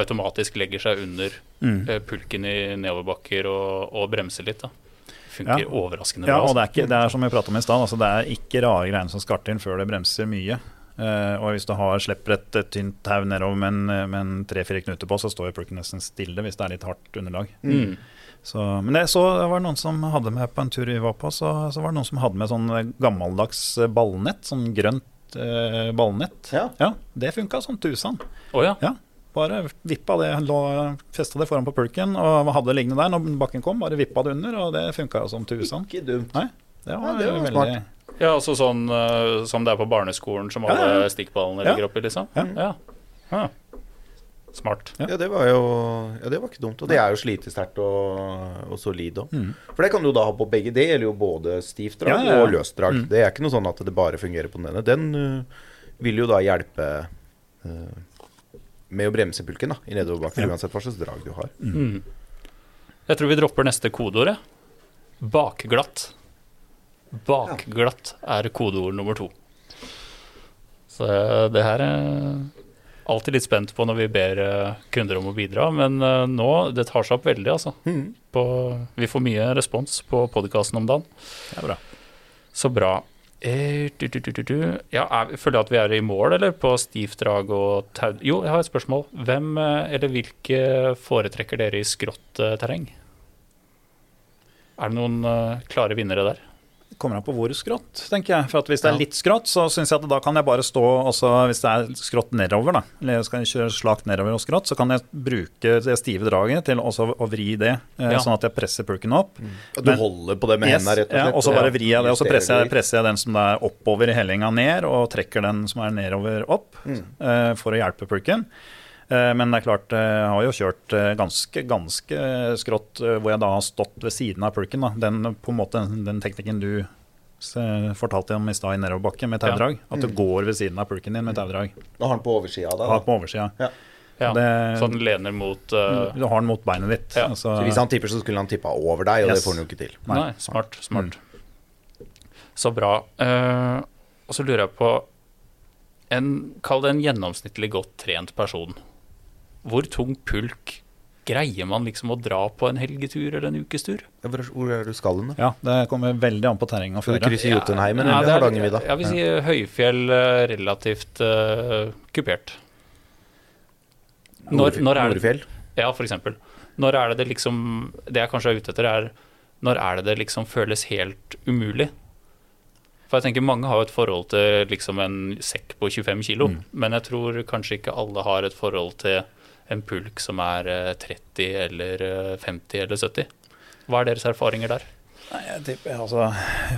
automatisk legger seg under mm. eh, pulken i nedoverbakker og, og bremser litt. da. Funker Ja. overraskende Ja, og det altså. er, ikke, det er som vi pratet om i stad, altså det er ikke rare greiene som skal til før det bremser mye. Eh, og hvis du har, slipper et, et tynt tau nedover med en- med en tre-fire knuter på, så står jo pulken nesten stille hvis det er litt hardt underlag. Mm. Så, men det, så det var noen som hadde med på en tur vi var på, så, så var det noen som hadde med sånn gammeldags ballnett, sånn grønt eh, ballnett. Ja. det funka som tusen. Oh, ja. Ja, bare vippa det, lå, festa det foran på pulken og hadde det liggende der når bakken kom. Bare vippa det under, og det funka som tusen. Ikke dumt. Nei, det var, Ja, det var veldig smart. Ja, altså sånn uh, som det er på barneskolen, som alle ja, ja. stikkballene Ja. ligger oppi, liksom? Ja. ja. Smart. Ja. Ja, det var jo Ja, det var ikke dumt. Og det er jo slitesterkt og, og solid òg. Mm. For det kan du da ha på begge. Det gjelder jo både stivt drag Ja, ja, ja. og løst drag. Mm. Det er ikke noe sånn at det bare fungerer på den ene. Den uh, vil jo da hjelpe uh, med å bremse pulken da, i nedoverbakken, Ja. uansett hva slags drag du har. Mm. Jeg tror vi dropper neste kodeord. jeg. Bakglatt. Bakglatt er kodeord nummer to. Så eh, det her er alltid litt spent på når vi ber eh, kunder om å bidra, men eh, nå det tar seg opp veldig, altså. Mm. På, vi får mye respons på podkasten om dagen. Det er bra. Så bra. Eh, du, du, du, du, du. Ja, er, føler du at vi er i mål, eller? På stivt drag og tau... Jo, jeg har et spørsmål. Hvem eller hvilke foretrekker dere i skrått terreng? Er det noen klare vinnere der? Kommer an på hvor skrått, tenker jeg. For at hvis det er litt skrått, så syns jeg at da kan jeg bare stå også hvis det er skrått nedover, da. Eller skal jeg kjøre slakt nedover og skrått, så kan jeg bruke det stive draget til også å vri det, eh, Ja. sånn at jeg presser pulken opp. Og du Men- holder på det med Yes, hendene, rett og slett? ja, og så bare vrir jeg det, og så presser jeg, presser jeg den som er oppover i hellinga ned, og trekker den som er nedover opp, Mm. uh, for å hjelpe pulken. Eh, Men det er klart, eh, jeg har jo kjørt eh, ganske, ganske skrått hvor jeg da har stått ved siden av pulken. Da. Den, på en måte, den teknikken du fortalte om i stad i nedoverbakke med taudrag. At du Mm. går ved siden av pulken din med taudrag. Da har den på oversida av deg. Har den på oversida. Ja, Det- Så den lener mot uh, Du har den mot beinet ditt. Ja. Altså, Så hvis han tipper, så skulle han tippa over deg, og Yes. det får han jo ikke til. Nei. Nei, smart. smart. Så bra. Uh, og så lurer jeg på en, Kall det en gjennomsnittlig godt trent person. Hvor tung pulk greier man liksom å dra på en helgetur eller en ukestur? Ja, Hvor er du skal hen, da? ja, det kommer veldig an på terrenget og Skal du krysse Jotunheimen Ja, eller er- Hardangervidda? Jeg vil si høyfjell eh, relativt uh, kupert. Når, når er det, Nordfjell? ja, for eksempel. Når er det det liksom Det jeg kanskje er ute etter, er når er det det liksom føles helt umulig? For jeg tenker mange har jo et forhold til liksom en sekk på 25 kilo, Mm. men jeg tror kanskje ikke alle har et forhold til en pulk som er eh, 30 eller eh, 50 eller 70. Hva er deres erfaringer der? Nei, tipper, altså,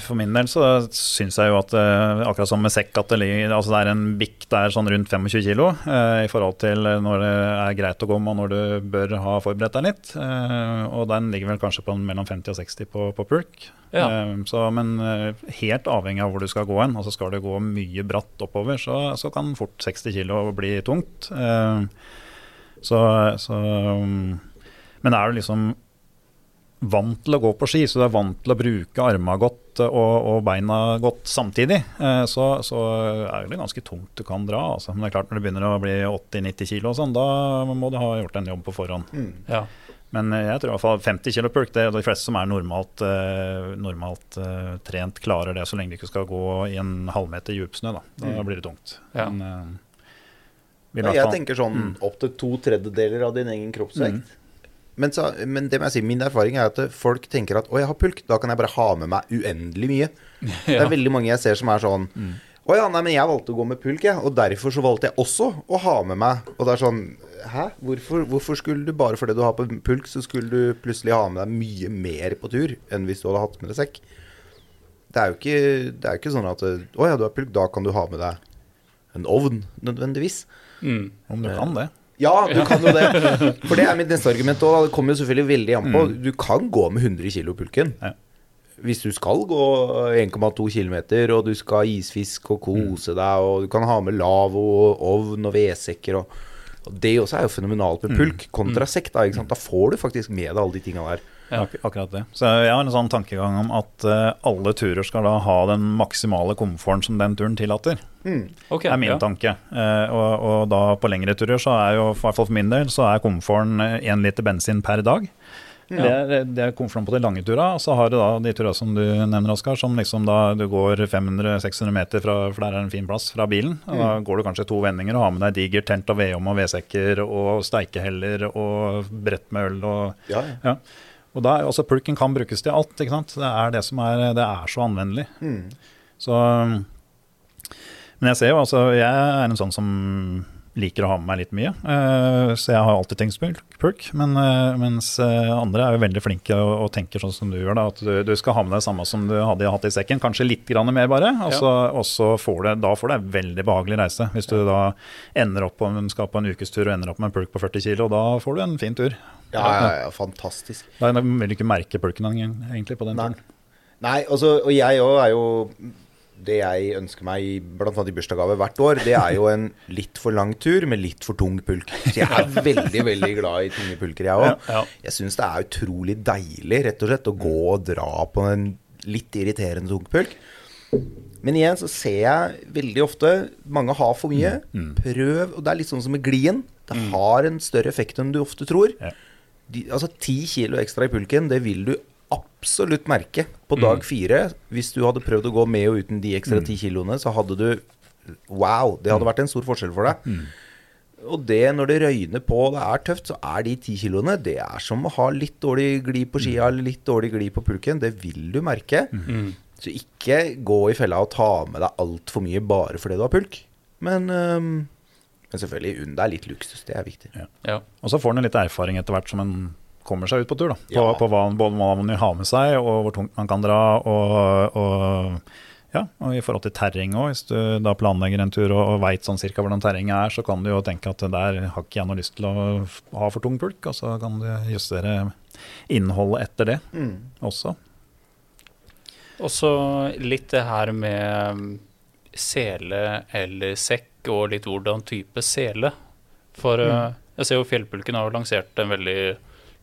for min del så syns jeg jo at eh, akkurat som med sekk, at det, ligger, altså det er en bikk der sånn rundt 25 kg eh, i forhold til når det er greit å gå med og når du bør ha forberedt deg litt. Eh, og den ligger vel kanskje på mellom 50 og 60 på, på pulk. Ja. Eh, så, men eh, helt avhengig av hvor du skal gå hen. Altså skal du gå mye bratt oppover, så, så kan fort 60 kg bli tungt. Eh, så, så um, Men er du liksom vant til å gå på ski, så du er vant til å bruke armene godt og, og beina godt samtidig, eh, så, så er det ganske tungt du kan dra. Altså. Men det er klart når det begynner å bli 80-90 kg og sånn, da må du ha gjort en jobb på forhånd. Mm. Ja. Men eh, jeg tror i hvert fall 50 kg pulk, det er de fleste som er normalt, eh, normalt eh, trent, klarer det så lenge de ikke skal gå i en halvmeter djupsnø. Da, da Mm. blir det tungt. Ja. Men, eh, vil i Ja, hvert jeg tenker sånn Mm. opp til to tredjedeler av din egen kroppsvekt. Mm. Men, så, men det må jeg si, min erfaring er at folk tenker at å, jeg har pulk, da kan jeg bare ha med meg uendelig mye. [laughs] Det er veldig mange jeg ser som er sånn Mm. Å ja, nei, men jeg valgte å gå med pulk, jeg. Og derfor så valgte jeg også å ha med meg Og det er sånn Hæ? Hvorfor, hvorfor skulle du bare fordi du har på pulk, så skulle du plutselig ha med deg mye mer på tur enn hvis du hadde hatt med deg sekk? Det er jo ikke, det er ikke sånn at Å ja, du har pulk, da kan du ha med deg en ovn, nødvendigvis. Mm. Om du kan det. Ja, du kan jo det. [laughs] For det er mitt neste argument òg. Det kommer jo selvfølgelig veldig an på. Mm. Du kan gå med 100 kg pulken. Ja. Hvis du skal gå 1,2 km, og du skal ha isfisk og kose deg, og du kan ha med lavvo og ovn og vedsekker og Og Det også er jo fenomenalt med pulk kontra sekk. Da ikke sant? Da får du faktisk med deg alle de tinga der. Ja. Ak akkurat det. Så jeg har en sånn tankegang om at eh, alle turer skal da ha den maksimale komforten som den turen tillater. Ok, Det er min ja. tanke. Eh, og, og da på lengre turer så er jo, i hvert fall for min del, så er komforten én liter bensin per dag. Det, er, det er komforten på de lange turene. Og så har du da de turene som du nevner, Oskar, som liksom da du går 500-600 meter fra, for der er en fin plass, fra bilen. Og Da går du kanskje to vendinger og har med deg digert tent og vedom og vedsekker og steikeheller og brett med øl og Ja, ja. ja. Og da, er- altså Pulken kan brukes til alt. ikke sant? Det er det som er, det er så anvendelig. Så, men jeg ser jo, altså, jeg er en sånn som liker å ha med meg litt mye. eh, så jeg har alltid tenkt pulk. men, eh, mens eh, andre er jo veldig flinke og, og tenker sånn som du gjør. da, At du, du skal ha med deg det samme som du hadde hatt i sekken. Kanskje litt grann mer, bare. Og så, og så får du, da får du en veldig behagelig reise. Hvis du da ender opp på, skal på en ukestur og ender opp med en pulk på 40 kg, da får du en fin tur. Ja, ja, ja, fantastisk. Da vil du ikke merke pulken engang, egentlig på den Nei. turen. Nei, også, og jeg òg er jo Det jeg ønsker meg, annet i bursdagsgave hvert år, det er jo en litt for lang tur med litt for tung pulk. Så jeg er veldig, veldig glad i tunge pulker, jeg òg. Ja. Jeg syns det er utrolig deilig, rett og slett, å gå og dra på en litt irriterende tung pulk. Men igjen så ser jeg veldig ofte mange har for mye. Prøv. Og det er litt sånn som med glien. Det har en større effekt enn du ofte tror. Ja. De, altså ti kilo ekstra i pulken, det vil du absolutt merke på dag fire. Hvis du hadde prøvd å gå med og uten de ekstra ti kiloene, så hadde du Wow! Det hadde vært en stor forskjell for deg. Og det når det røyner på og det er tøft, så er de ti kiloene Det er som å ha litt dårlig glid på skia eller litt dårlig glid på pulken. Det vil du merke. Så ikke gå i fella og ta med deg altfor mye bare fordi du har pulk. Men, um men selvfølgelig, unn deg litt luksus. Det er viktig. Ja. Og så får en litt erfaring etter hvert som en kommer seg ut på tur. da. På, Ja. på hva, både hva man vil ha med seg, og hvor tungt man kan dra. Og, og, ja, og i forhold til terreng òg. Hvis du da planlegger en tur og, og veit sånn cirka hvordan terrenget er, så kan du jo tenke at der har ikke jeg noe lyst til å ha for tung pulk. Og så kan du justere innholdet etter det også. Og så litt det her med mm, sele eller sekk, og litt hvordan type sele. For mm. jeg ser jo Fjellpulken har jo lansert en veldig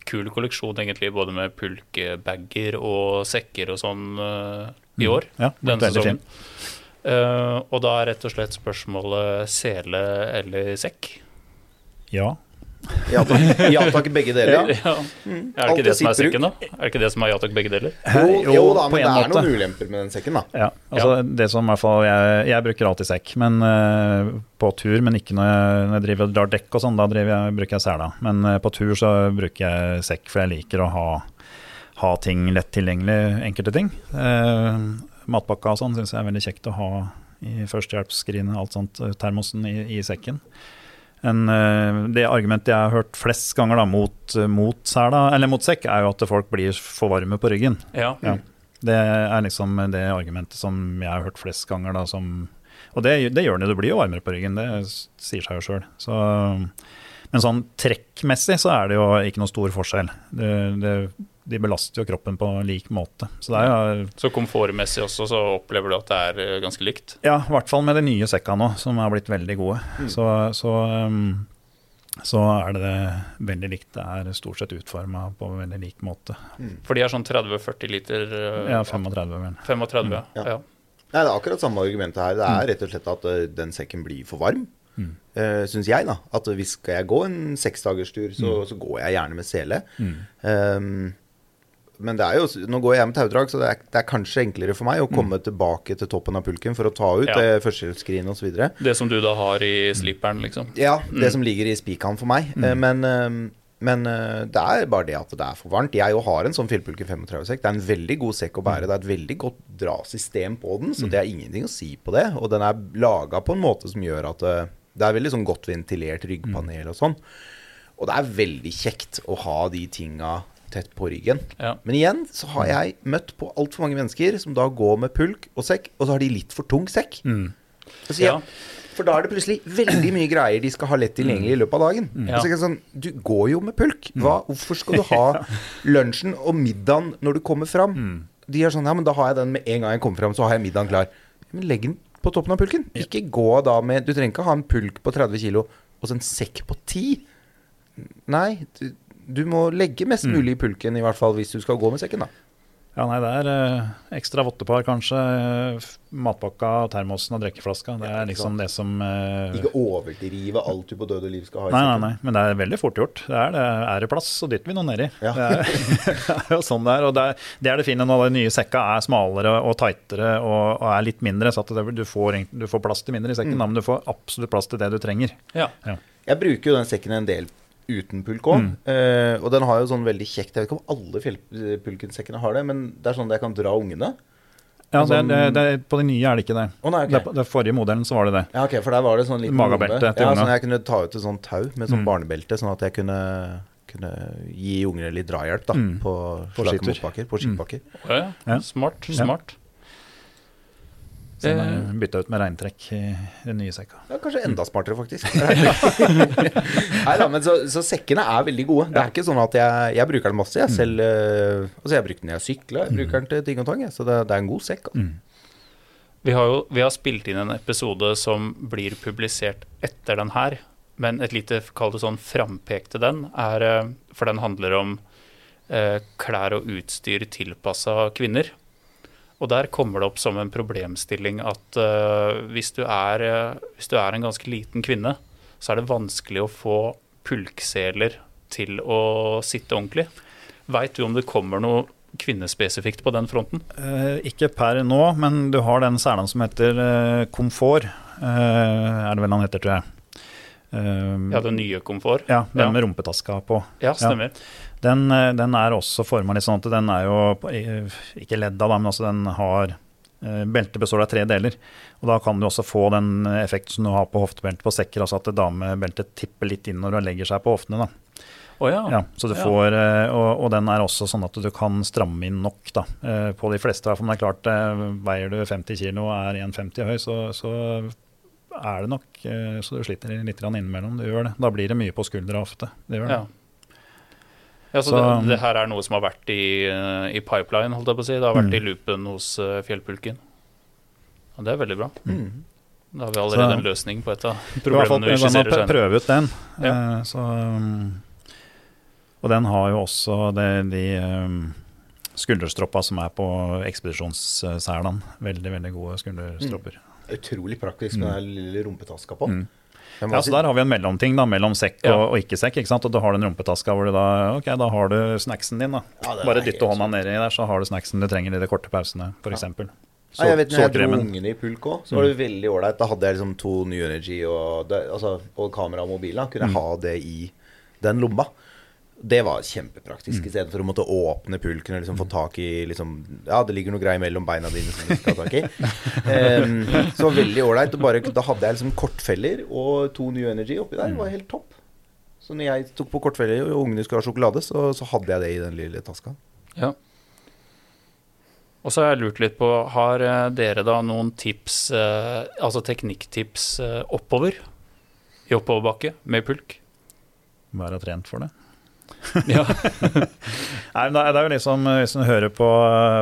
kul kolleksjon, egentlig, både med pulkebager og sekker og sånn uh, i år. Ja, denne sesongen. Uh, og da er rett og slett spørsmålet sele eller sekk. Ja. Ja takk, ja, takk begge deler. Ja. [laughs] Ja. Mm. Er det ikke det som er sekken, da? Er det ikke det som er ja takk, begge deler? Jo, Jo, da, men det er måte. noen ulemper med den sekken, da. Ja, altså det som i hvert fall Jeg, jeg bruker alltid sekk men, uh, på tur, men ikke når jeg, når jeg driver og drar dekk og sånn. Da jeg, bruker jeg sela. Men uh, på tur så bruker jeg sekk, for jeg liker å ha, ha ting lett tilgjengelig, enkelte ting. Uh, matpakka og sånn syns jeg er veldig kjekt å ha i førstehjelpsskrinet, alt sånt, eh, termosen i, i sekken. En, eh, det argumentet jeg har hørt flest ganger da, mot, mot, sæla, eller mot sekk, er jo at folk blir for varme på ryggen. Ja. Ja. Det er liksom det argumentet som jeg har hørt flest ganger. Da, som, og det, det gjør det, du blir jo varmere på ryggen, det sier seg jo sjøl. Men sånn trekkmessig så er det jo ikke noe stor forskjell. Det, det, de belaster jo kroppen på lik måte. Så det er jo Så komfortmessig også, så opplever du at det er eh, ganske likt? Ja, i hvert fall med de nye sekka nå, som har blitt veldig gode. Så, så, um, så er det veldig likt. Det er stort sett utforma på veldig lik måte. For de er sånn 30-40 liter eh, Ja, 35 vel. 35, Ja. ja. Nei, det er akkurat samme argumentet her. Det er rett og slett at eh, den sekken blir for varm. Mm. Syns jeg, da. At hvis skal jeg gå en seksdagerstur, så, så går jeg gjerne med sele. Um, men det er jo, nå går jeg med taudrag, så det er, det er kanskje enklere for meg å komme tilbake til toppen av pulken for å ta ut Ja. det førstehjelpsskrinet osv. Det som du da har i sliperen, liksom. Ja, det som ligger i spikeren for meg. Mm. Men, eh, men eh, det er bare det at det er for varmt. Jeg jo har en sånn fjellpulken 35-sekk. Det er en veldig god sekk å bære. Det er et veldig godt drasystem på den, så det er ingenting å si på det. Og den er laga på en måte som gjør at eh, det er veldig sånn godt ventilert ryggpanel og sånn. Og det er veldig kjekt å ha de tinga tett på ryggen. Ja. Men igjen så har jeg møtt på altfor mange mennesker som da går med pulk og sekk, og så har de litt for tung sekk. Mm. Altså, ja. Ja. For da er det plutselig veldig mye greier de skal ha lett tilgjengelig i løpet av dagen. Ja. Og så er det sånn, Du går jo med pulk. Hva, hvorfor skal du ha [laughs] lunsjen og middagen når du kommer fram? De er sånn Ja, men da har jeg den med en gang jeg kommer fram, så har jeg middagen klar. Men legg den på toppen av pulken. Ikke gå da med Du trenger ikke ha en pulk på 30 kilo Og så en sekk på 10. Nei, du, du må legge mest Mm. mulig i pulken, i hvert fall hvis du skal gå med sekken, da. Ja, nei, det er eh, ekstra vottepar, kanskje. Matpakka, termosen og drikkeflaska. Det er liksom det som eh, Ikke overdrive alt du på død og liv skal ha i Nei, nei, sekken. nei, men det er veldig fort gjort. Det er, det er det plass, så dytter vi noe nedi. Ja. Det, er, [laughs] det er jo sånn det er. Og det er, det er det fine når de nye sekka er smalere og tightere og, og er litt mindre. Så at det, du, får, egentlig- du får plass til mindre i sekken, da, men du får absolutt plass til det du trenger. Ja. Jeg bruker jo den sekken en del uten pulk òg. Mm. og den har jo sånn veldig kjekt Jeg vet ikke om alle fjellpulkensekkene har det, men det er sånn at jeg kan dra ungene. Ja, det, Sånn- det, det, På de nye er det ikke det. Oh, nei, okay. det, det forrige modellen så var det det. Ja, ok, for der var det sånn liten Magabelte til Ja, sånn jeg kunne ta ut et sånt tau med sånn Mm. barnebelte, sånn at jeg kunne, kunne gi ungene litt drahjelp da, Mm. på, På slake motbakker. På. Å ja. Ja. Smart. Ja. Smart. Så den Eh. er bytta ut med regntrekk i den nye sekka. Ja, kanskje enda smartere, faktisk. [laughs] Nei da, men så, så sekkene er veldig gode. Det er ikke sånn at jeg, jeg bruker den masse. Jeg selv eh, Altså, jeg bruker den når jeg sykler, jeg bruker den til ting og tang. Så det, det er en god sekk. Altså. Vi har jo vi har spilt inn en episode som blir publisert etter den her. Men et lite kall det sånn frampek til den, er eh, For den handler om eh, klær og utstyr tilpassa kvinner. Og der kommer det opp som en problemstilling at uh, hvis, du er, uh, hvis du er en ganske liten kvinne, så er det vanskelig å få pulkseler til å sitte ordentlig. Veit du om det kommer noe kvinnespesifikt på den fronten? Uh, ikke per nå, men du har den selen som heter komfort. Er det vel han heter, tror jeg. Eh, Ja, den nye komfort? ja, den Ja. med rumpetaska på. Ja, stemmer. Den, eh, den er også forma litt sånn at den er jo ikke ledda, da, men altså den har eh, Beltet består av tre deler. Og da kan du også få den effekten som du har på hoftebeltet på sekker, altså at damebeltet tipper litt inn når du legger seg på hoftene. da. Oh, ja. Ja, så du Ja. får, eh, og, og den er også sånn at du kan stramme inn nok da, eh, på de fleste. Men det er klart, eh, veier du 50 kg og er 1,50 høy, så, så er det nok eh, så du sliter litt innimellom. Du gjør det. Da blir det mye på skuldra ofte. Det gjør det. Ja. Ja, så, Så- det, det her er noe som har vært i, eh, i pipeline, holdt jeg på å si. Det har vært Mm. i loopen hos eh, Fjellpulken. Og det er veldig bra. Mm. Da har vi allerede Så- en løsning på et av problemene vi skisserer senere. prøve ut den. Ja. Så, um, og den har jo også det, de um, skulderstroppa som er på ekspedisjonsselene. Veldig, veldig gode skulderstropper. Utrolig praktisk med den lille rumpetaska på. Mm. Ja, så Der har vi en mellomting da, mellom sekk og, Ja. og ikke sekk. ikke sant? Og du har den rumpetaska hvor du da ok, da har du snacksen din. da. Ja, Bare dytte hånda nedi der, så har du snacksen du trenger i de korte pausene, f.eks. eksempel. Ja, jeg vet når jeg dro ungene i pulk òg, så var det veldig ålreit. Da hadde jeg liksom to New Energy og, det, altså, og kamera og mobil. Da kunne jeg ha det i den lomma. Det var kjempepraktisk, i stedet for å måtte åpne pulken og liksom få tak i liksom, Ja, det ligger noe greier mellom beina dine som du skal ha tak i. Um, så veldig ålreit. Da hadde jeg liksom kortfeller og to New Energy oppi der. Det var helt topp. Så når jeg tok på kortfeller og ungene skulle ha sjokolade, så, så hadde jeg det i den lille taska. Ja. Og så har jeg lurt litt på, har eh, dere da noen tips, eh, altså teknikktips eh, oppover? I oppoverbakke med pulk? Være trent for det. [laughs] Ja. Nei, men det er- er jo liksom, eh, Hvis du hører på,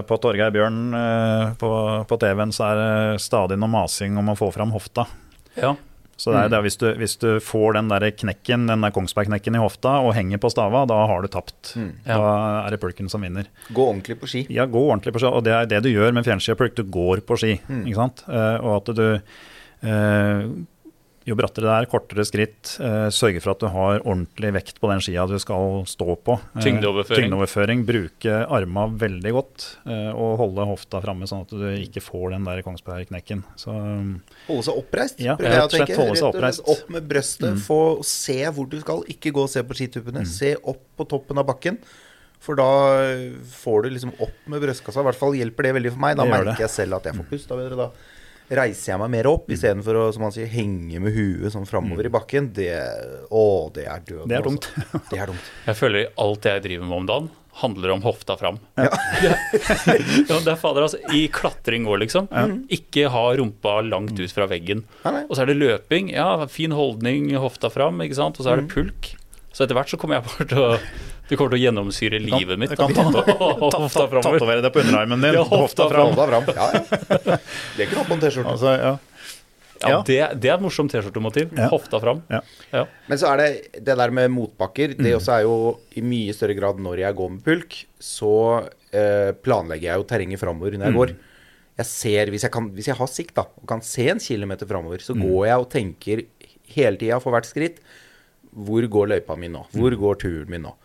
på Torgeir Bjørn eh, på, på TV-en, så er det stadig noe masing om å få fram hofta. ja. Så det er det, hvis, du, hvis du får den der knekken, den der Kongsberg-knekken i hofta og henger på stava, da har du tapt. Mm. Ja. Da er det pulken som vinner. Gå ordentlig på ski. Ja, gå ordentlig på ski. Og det er det du gjør med fjellskipulk. Du går på ski. Mm. ikke sant? Eh, og at du eh, Jo brattere det er, kortere skritt. Eh, sørge for at du har ordentlig vekt på den skia du skal stå på. Eh, Tyngdeoverføring. tyngdeoverføring. Bruke arma veldig godt. Eh, og holde hofta framme, sånn at du ikke får den der Kongsberg-knekken. Holde seg oppreist. Ja, prøver jeg rett og å slett tenke. holde seg Rett og slett oppreist. Opp med brøstet. Mm. Få se hvor du skal. Ikke gå og se på skituppene. Se opp på toppen av bakken. For da får du liksom opp med brystkassa. I hvert fall hjelper det veldig for meg. Da merker det. jeg selv at jeg får pust. Da, bedre dere, da reiser jeg meg mer opp istedenfor å som han sier, henge med huet sånn framover i bakken. Det, å, det er døden. Det er dumt. [laughs] Det er dumt. Jeg føler alt jeg driver med om dagen, handler om hofta fram. Ja. [laughs] det er fader, altså. I klatring òg, liksom. Ikke ha rumpa langt ut fra veggen. Og så er det løping. Ja, fin holdning, hofta fram, ikke sant. Og så er det Mm. pulk. Så etter hvert så kommer jeg bare til å Det kommer til å gjennomsyre livet mitt. Du kan ta- Hofta framover. Tatovere det på underarmen din. Ja, hofta fram. Ja, ja. Det er ikke noe på en T-skjorte. Altså, ja. Ja, Ja. Det, det er et morsomt T-skjortemotiv. Ja. Hofta fram. Ja. Ja. Men så er det det der med motbakker. Det også er jo i mye større grad når jeg går med pulk, så eh, planlegger jeg jo terrenget framover når jeg går. Jeg ser, hvis jeg, kan, hvis jeg har sikt da, og kan se en kilometer framover, så går jeg og tenker hele tida for hvert skritt Hvor går løypa mi nå? Hvor går turen min nå?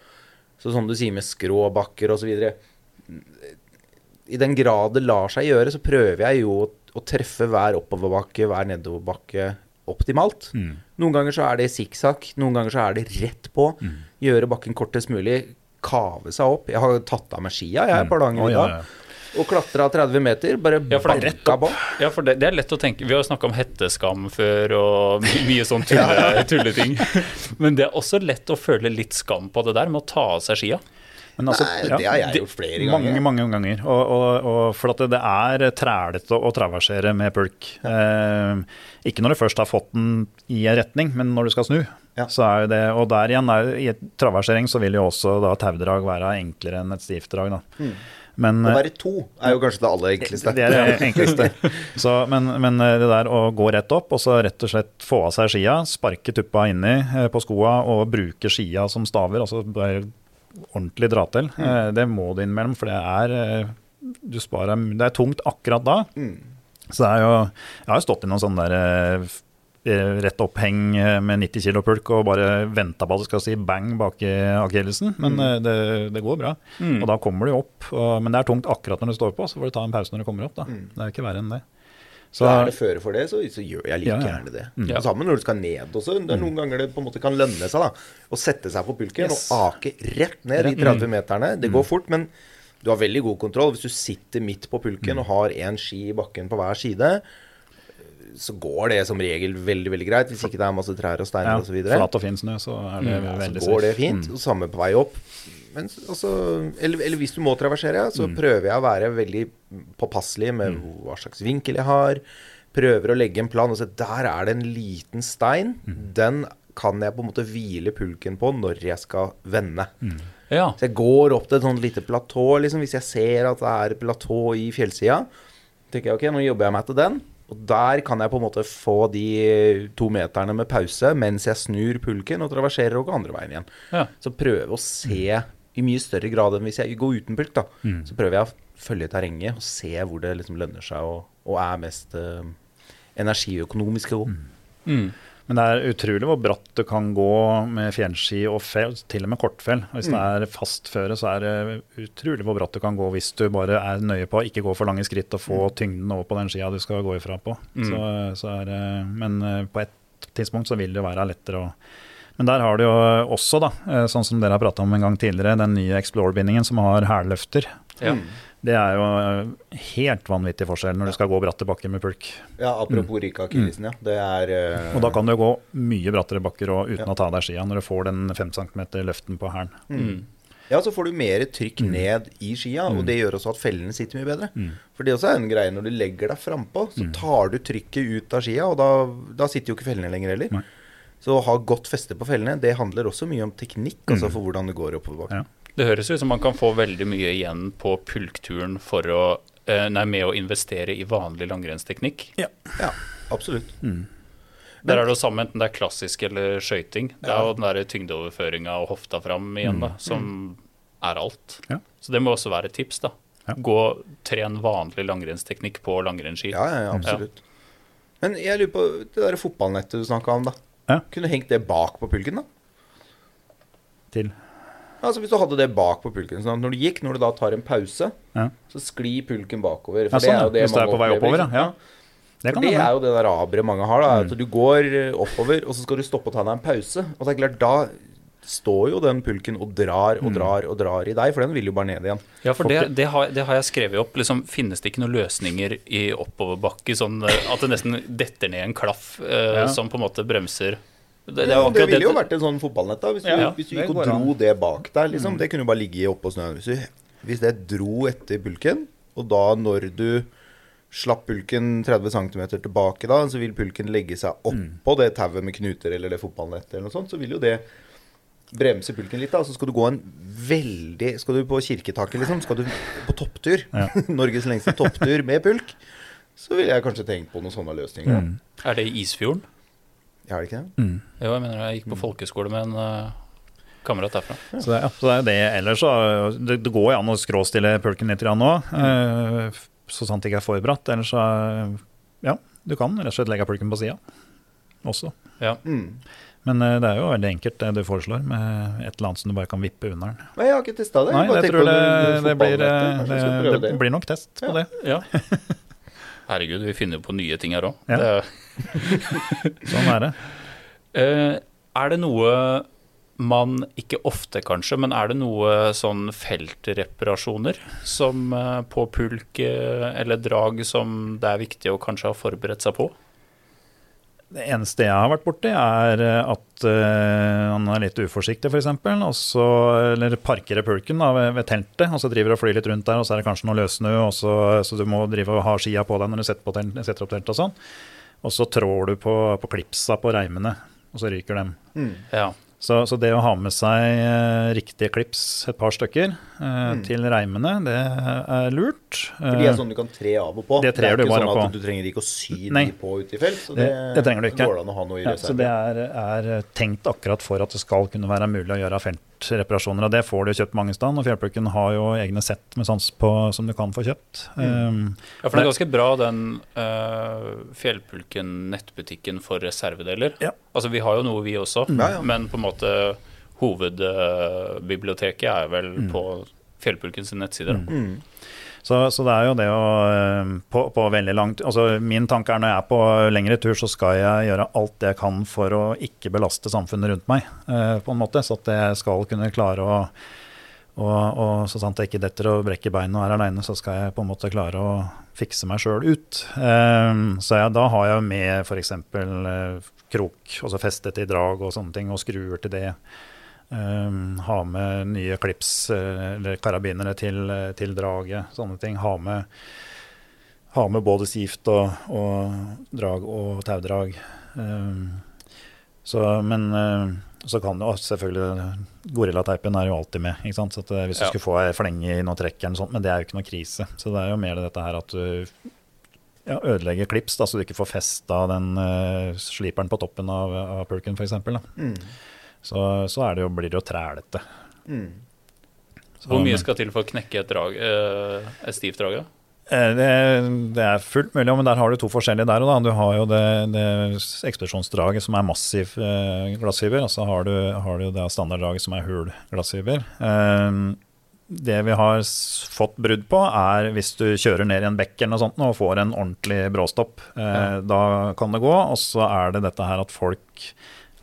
Så som du sier med skrå bakker osv. I den grad det lar seg gjøre, så prøver jeg jo å, å treffe hver oppoverbakke, hver nedoverbakke optimalt. Noen ganger så er det sikksakk, noen ganger så er det rett på. Gjøre bakken kortest mulig. Kave seg opp. Jeg har tatt av meg skia jeg et par dager i dag. Og klatra 30 meter. Bare Ja, for det er rett banka på. Ja, for det, det er lett å tenke Vi har jo snakka om hetteskam før og mye sånn [laughs] tulle, tulleting. Men det er også lett å føle litt skam på det der med å ta av seg skia. Men altså, Nei, ja, det har jeg gjort flere ganger. Mange, mange ganger. Og, og, og for at det, det er trælete å, å traversere med pulk. Eh, ikke når du først har fått den i en retning, men når du skal snu. Ja. Så er det, og der igjen, er, i traversering så vil jo også da taudrag være enklere enn et stivt drag. Da. Men, Å eh, være to er jo kanskje det aller enkleste. det er det [laughs] enkleste. Så, men, men eh, det der å gå rett opp, og så rett og slett få av seg skia, sparke tuppa inni eh, på skoa og bruke skia som staver, altså bare ordentlig dra til, mm. det må du innimellom, for det er du sparer, Det er tungt akkurat da. Så det er jo Jeg har jo stått i noen sånne der rett oppheng eh, med 90 kilo pulk og bare venta på at det skal si bang bak i akillesen, men mm. det, det går bra. Og da kommer du opp, og, men det er tungt akkurat når du står på, så får du ta en pause når du kommer opp. da. Det er ikke verre enn det. Så er det føre for det, så, så gjør jeg like Ja, ja. gjerne det. Ja. Sammen når du skal ned også. Det er noen ganger det på en måte kan lønne seg da å sette seg på pulken Yes. og ake rett ned de 30 meterne. Det går fort, men du har veldig god kontroll. Hvis du sitter midt på pulken og har én ski i bakken på hver side, så går det som regel veldig veldig greit. Hvis ikke det er masse trær og steiner Ja, osv. flat og fin snø, så er det så veldig går det safe. fint. Og samme på vei opp. Men altså, eller, eller hvis du må traversere, så Mm. prøver jeg å være veldig påpasselig med hva slags vinkel jeg har. Prøver å legge en plan og se der er det en liten stein. Mm. Den kan jeg på en måte hvile pulken på når jeg skal vende. Mm. Ja. Så jeg går opp til et sånt lite platå, liksom, hvis jeg ser at det er platå i fjellsida. tenker jeg ok, nå jobber jeg meg til den. Og der kan jeg på en måte få de to meterne med pause mens jeg snur pulken og traverserer og går andre veien igjen. Ja. Så prøve å se i mye større grad enn hvis jeg går uten pulk, da. Så prøver jeg å følge terrenget og se hvor det liksom lønner seg og, og er mest uh, energiøkonomisk å gå. Mm. Men det er utrolig hvor bratt du kan gå med fjernski og fell, til og med kortfell. Hvis det er fast føre, så er det utrolig hvor bratt du kan gå hvis du bare er nøye på å ikke gå for lange skritt og få tyngden over på den skia du skal gå ifra på. Så, så er, det- men eh, på et tidspunkt så vil det jo være lettere å men der har du jo også, da, eh, sånn som dere har prata om en gang tidligere, den nye Explore-bindingen som har hælløfter. Ja. Det er jo eh, helt vanvittig forskjell når du skal gå bratte bakker med pulk. Ja, apropos ryke akillesen, ja. Det er uh... Og da kan du gå mye brattere bakker og uten å ta av deg skia når du får den 5 cm løften på hælen. Mm. Ja, så får du mer trykk ned i skia, og det gjør også at fellene sitter mye bedre. For det også er en greie når du legger deg frampå, så tar du trykket ut av skia, og da, da sitter jo ikke fellene lenger heller. Nei. Så å ha godt feste på fellene, det handler også mye om teknikk, altså for hvordan det går oppover bakken. Ja. Det høres ut som man kan få veldig mye igjen på pulkturen for å eh, Nei, med å investere i vanlig langrennsteknikk. Ja, absolutt. Der er det jo samme enten det er klassisk eller skøyting. Det er jo den der tyngdeoverføringa og hofta fram igjen, da, som er alt. Ja. Så det må også være et tips, da. Ja. Gå tren vanlig langrennsteknikk på langrennsski. Ja, ja, ja, absolutt. Men jeg lurer på det der fotballnettet du snakka om, da. Ja. Kunne du hengt det bak på pulken, da? Til. Altså Hvis du hadde det bak på pulken, sånn at når du gikk, når du da tar en pause, Ja. så sklir pulken bakover. Ja, sånn, ja. Hvis du er på vei oppover, ja. Det For kan det er jo det der aberet mange har. da At du går eh, oppover, og så skal du stoppe og ta deg en pause. Og det er klart, da står jo den pulken og drar og drar og drar i deg, for den vil jo bare ned igjen. Ja, for det, det, har, det har jeg skrevet opp. Liksom, finnes det ikke noen løsninger i oppoverbakke, sånn eh, at det nesten detter ned en klaff eh, Ja. som på en måte bremser Det, det, Det, ville jo vært en sånn fotballnett, da. Hvis du, Ja, hvis du gikk og dro an. det bak deg, liksom. Det kunne jo bare ligge oppå snøen. Hvis, du, hvis det dro etter pulken, og da når du slapp pulken 30 cm tilbake da, så vil pulken legge seg oppå det tauet med knuter eller det fotballnettet eller noe sånt, så vil jo det bremse pulken litt da. Så skal du gå en veldig Skal du på kirketaket, liksom, skal du på topptur, Ja. [laughs] Norges lengste topptur med pulk, så ville jeg kanskje tenkt på noen sånne løsninger. Mm. Er det i Isfjorden? Er det ikke det? Mm. Jo, jeg mener jeg gikk på folkeskole med en uh, kamerat derfra. Så, det, ja, så det er det. Ellers så det, det går jo an å skråstille pulken litt nå, nå, uh, så sant det ikke er for bratt. Ellers så ja, du kan rett og slett legge pulken på sida også. Mm. Men eh, det er jo veldig enkelt det du foreslår, med et eller annet som du bare kan vippe under den. Nei, jeg har ikke testa det. Nei, Bare det tror det, det det, blir, det blir nok test på Ja. det. Ja. [laughs] Herregud, vi finner jo på nye ting her òg. Ja. [laughs] Sånn er det. [laughs] Eh, er det noe man ikke ofte, kanskje, men er det noe sånn feltreparasjoner som eh, på pulk eh, eller drag som det er viktig å kanskje ha forberedt seg på? Det eneste jeg har vært borti, er eh, at uh, han er litt uforsiktig, f.eks. Eller parkerer pulken da, ved, ved teltet, og så driver og flyr litt rundt der, og så er det kanskje noe løssnø, så, så du må drive og ha skia på deg når du setter, på telt, setter opp teltet og sånn. Og så trår du på, på klipsa på reimene, og så ryker dem. Mm. Ja. Så, så det å ha med seg eh, riktige klips, et par stykker, eh, til reimene, det er lurt. For de er sånn du kan tre av og på. Det trer er du ikke bare sånn på. at du trenger ikke å sy Nei. de på ute i felt. Så Det- det, det trenger du ikke. går det an å ha noe i Ja, så det er, er tenkt akkurat for at det skal kunne være mulig å gjøre feltreparasjoner. Og det får du kjøpt mange steder. Og Fjellplukken har jo egne sett med sans på som du kan få kjøpt. Um, ja, for det er ganske bra den uh, Fjellpulken nettbutikken for reservedeler. Ja. Altså vi har jo noe vi også, Ja, ja. men på en måte hovedbiblioteket er vel på Fjellpulkens nettsider. da. Mm. Så, så det er jo det å um, på, på veldig langt altså Min tanke er når jeg er på lengre tur, så skal jeg gjøre alt jeg kan for å ikke belaste samfunnet rundt meg. eh, på en måte, Så at jeg skal kunne klare å Og, og så sant jeg ikke detter og brekker bein og er aleine, så skal jeg på en måte klare å fikse meg sjøl ut. Eh, så jeg, da har jeg med f.eks. Eh, krok, altså festet i drag og sånne ting, og skruer til det. Um, ha med nye klips uh, eller karabinere til, uh, til draget, sånne ting. Ha med, ha med både sift og, og drag og taudrag. Um, så, men uh, så kan jo selvfølgelig Gorillateipen er jo alltid med. ikke sant? Så at, hvis du Ja. skulle få ei flenge i noe trekk, eller noe sånt, men det er jo ikke noe krise. Så det er jo mer dette her at du ja, ødelegger klips, da, så du ikke får festa den uh, sliperen på toppen av, av pulken, f.eks. Mm. Så, så er det jo, blir det jo trælete. Mm. Så, Hvor mye skal til for å knekke et, drag, eh, et stivt drag? da? Eh, Det, det er fullt mulig, men der har du to forskjellige der. og da. Du har jo det, det ekspedisjonsdraget som er massiv eh, glassfiber, og så har du, har du det standarddraget som er hul glassfiber. Eh, det vi har fått brudd på, er hvis du kjører ned i en bekk eller noe sånt og får en ordentlig bråstopp. Eh, Ja. Da kan det gå. Og så er det dette her at folk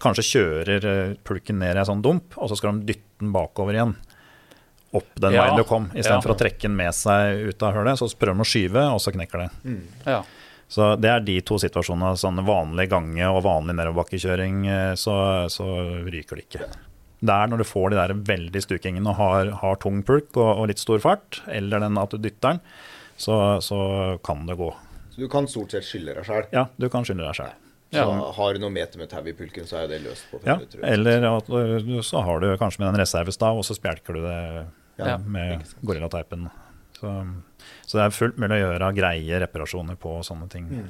kanskje kjører eh, pulken ned i en sånn dump, og så skal de dytte den bakover igjen. Opp den Ja. veien du kom, istedenfor Ja. å trekke den med seg ut av hølet. Så prøver de å skyve, og så knekker det. Mm. Ja. Så det er de to situasjonene. Sånn vanlig gange og vanlig nedoverbakkekjøring, eh, så, så ryker det ikke. Det er når du får de der veldig stukingene og har, har tung pulk og, og litt stor fart, eller den at du dytter den, så, så kan det gå. Så du kan stort sett skylde deg sjøl. Ja, du kan skylde deg sjøl. Så Ja. har du noe meter med tau i pulken, så er det løst på fem Ja, minutter. eller at du, så har du kanskje med en reservestav, og så spjelker du det Ja, med gorillateipen. Så, så det er fullt mulig å gjøre greie reparasjoner på sånne ting. Mm.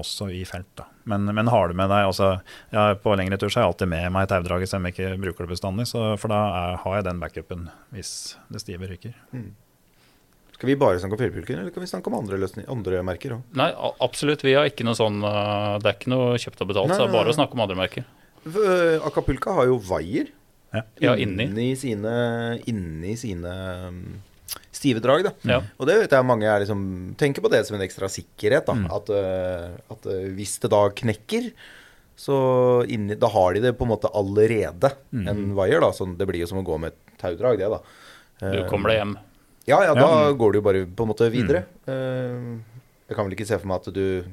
Også i felt, da. Men, men har du med deg altså, ja, På lengre tur så har jeg alltid med meg taudraget, selv om jeg ikke bruker det bestandig. Så, for da er, har jeg den backupen hvis det stive ryker. Skal vi bare snakke om fjellpulken, eller kan vi snakke om andre, løsning, andre merker òg? Nei, absolutt. Vi har ikke noe sånn eh, Det er ikke noe kjøpt og betalt, Nei, så det er bare nei. å snakke om andre merker. Acapulca har jo vaier Ja, inni. sine, inni sine um, stive drag. da. Ja. Og det vet jeg mange er liksom, tenker på det som en ekstra sikkerhet. da. Mm. At, uh, at hvis det da knekker, så inni, da har de det på en måte allerede, Mm. en vaier. da. Så det blir jo som å gå med et taudrag, det, da. Du Eh, kommer deg hjem. Ja, ja, da Ja. går du jo bare på en måte videre. Mm. Eh, jeg kan vel ikke se for meg at du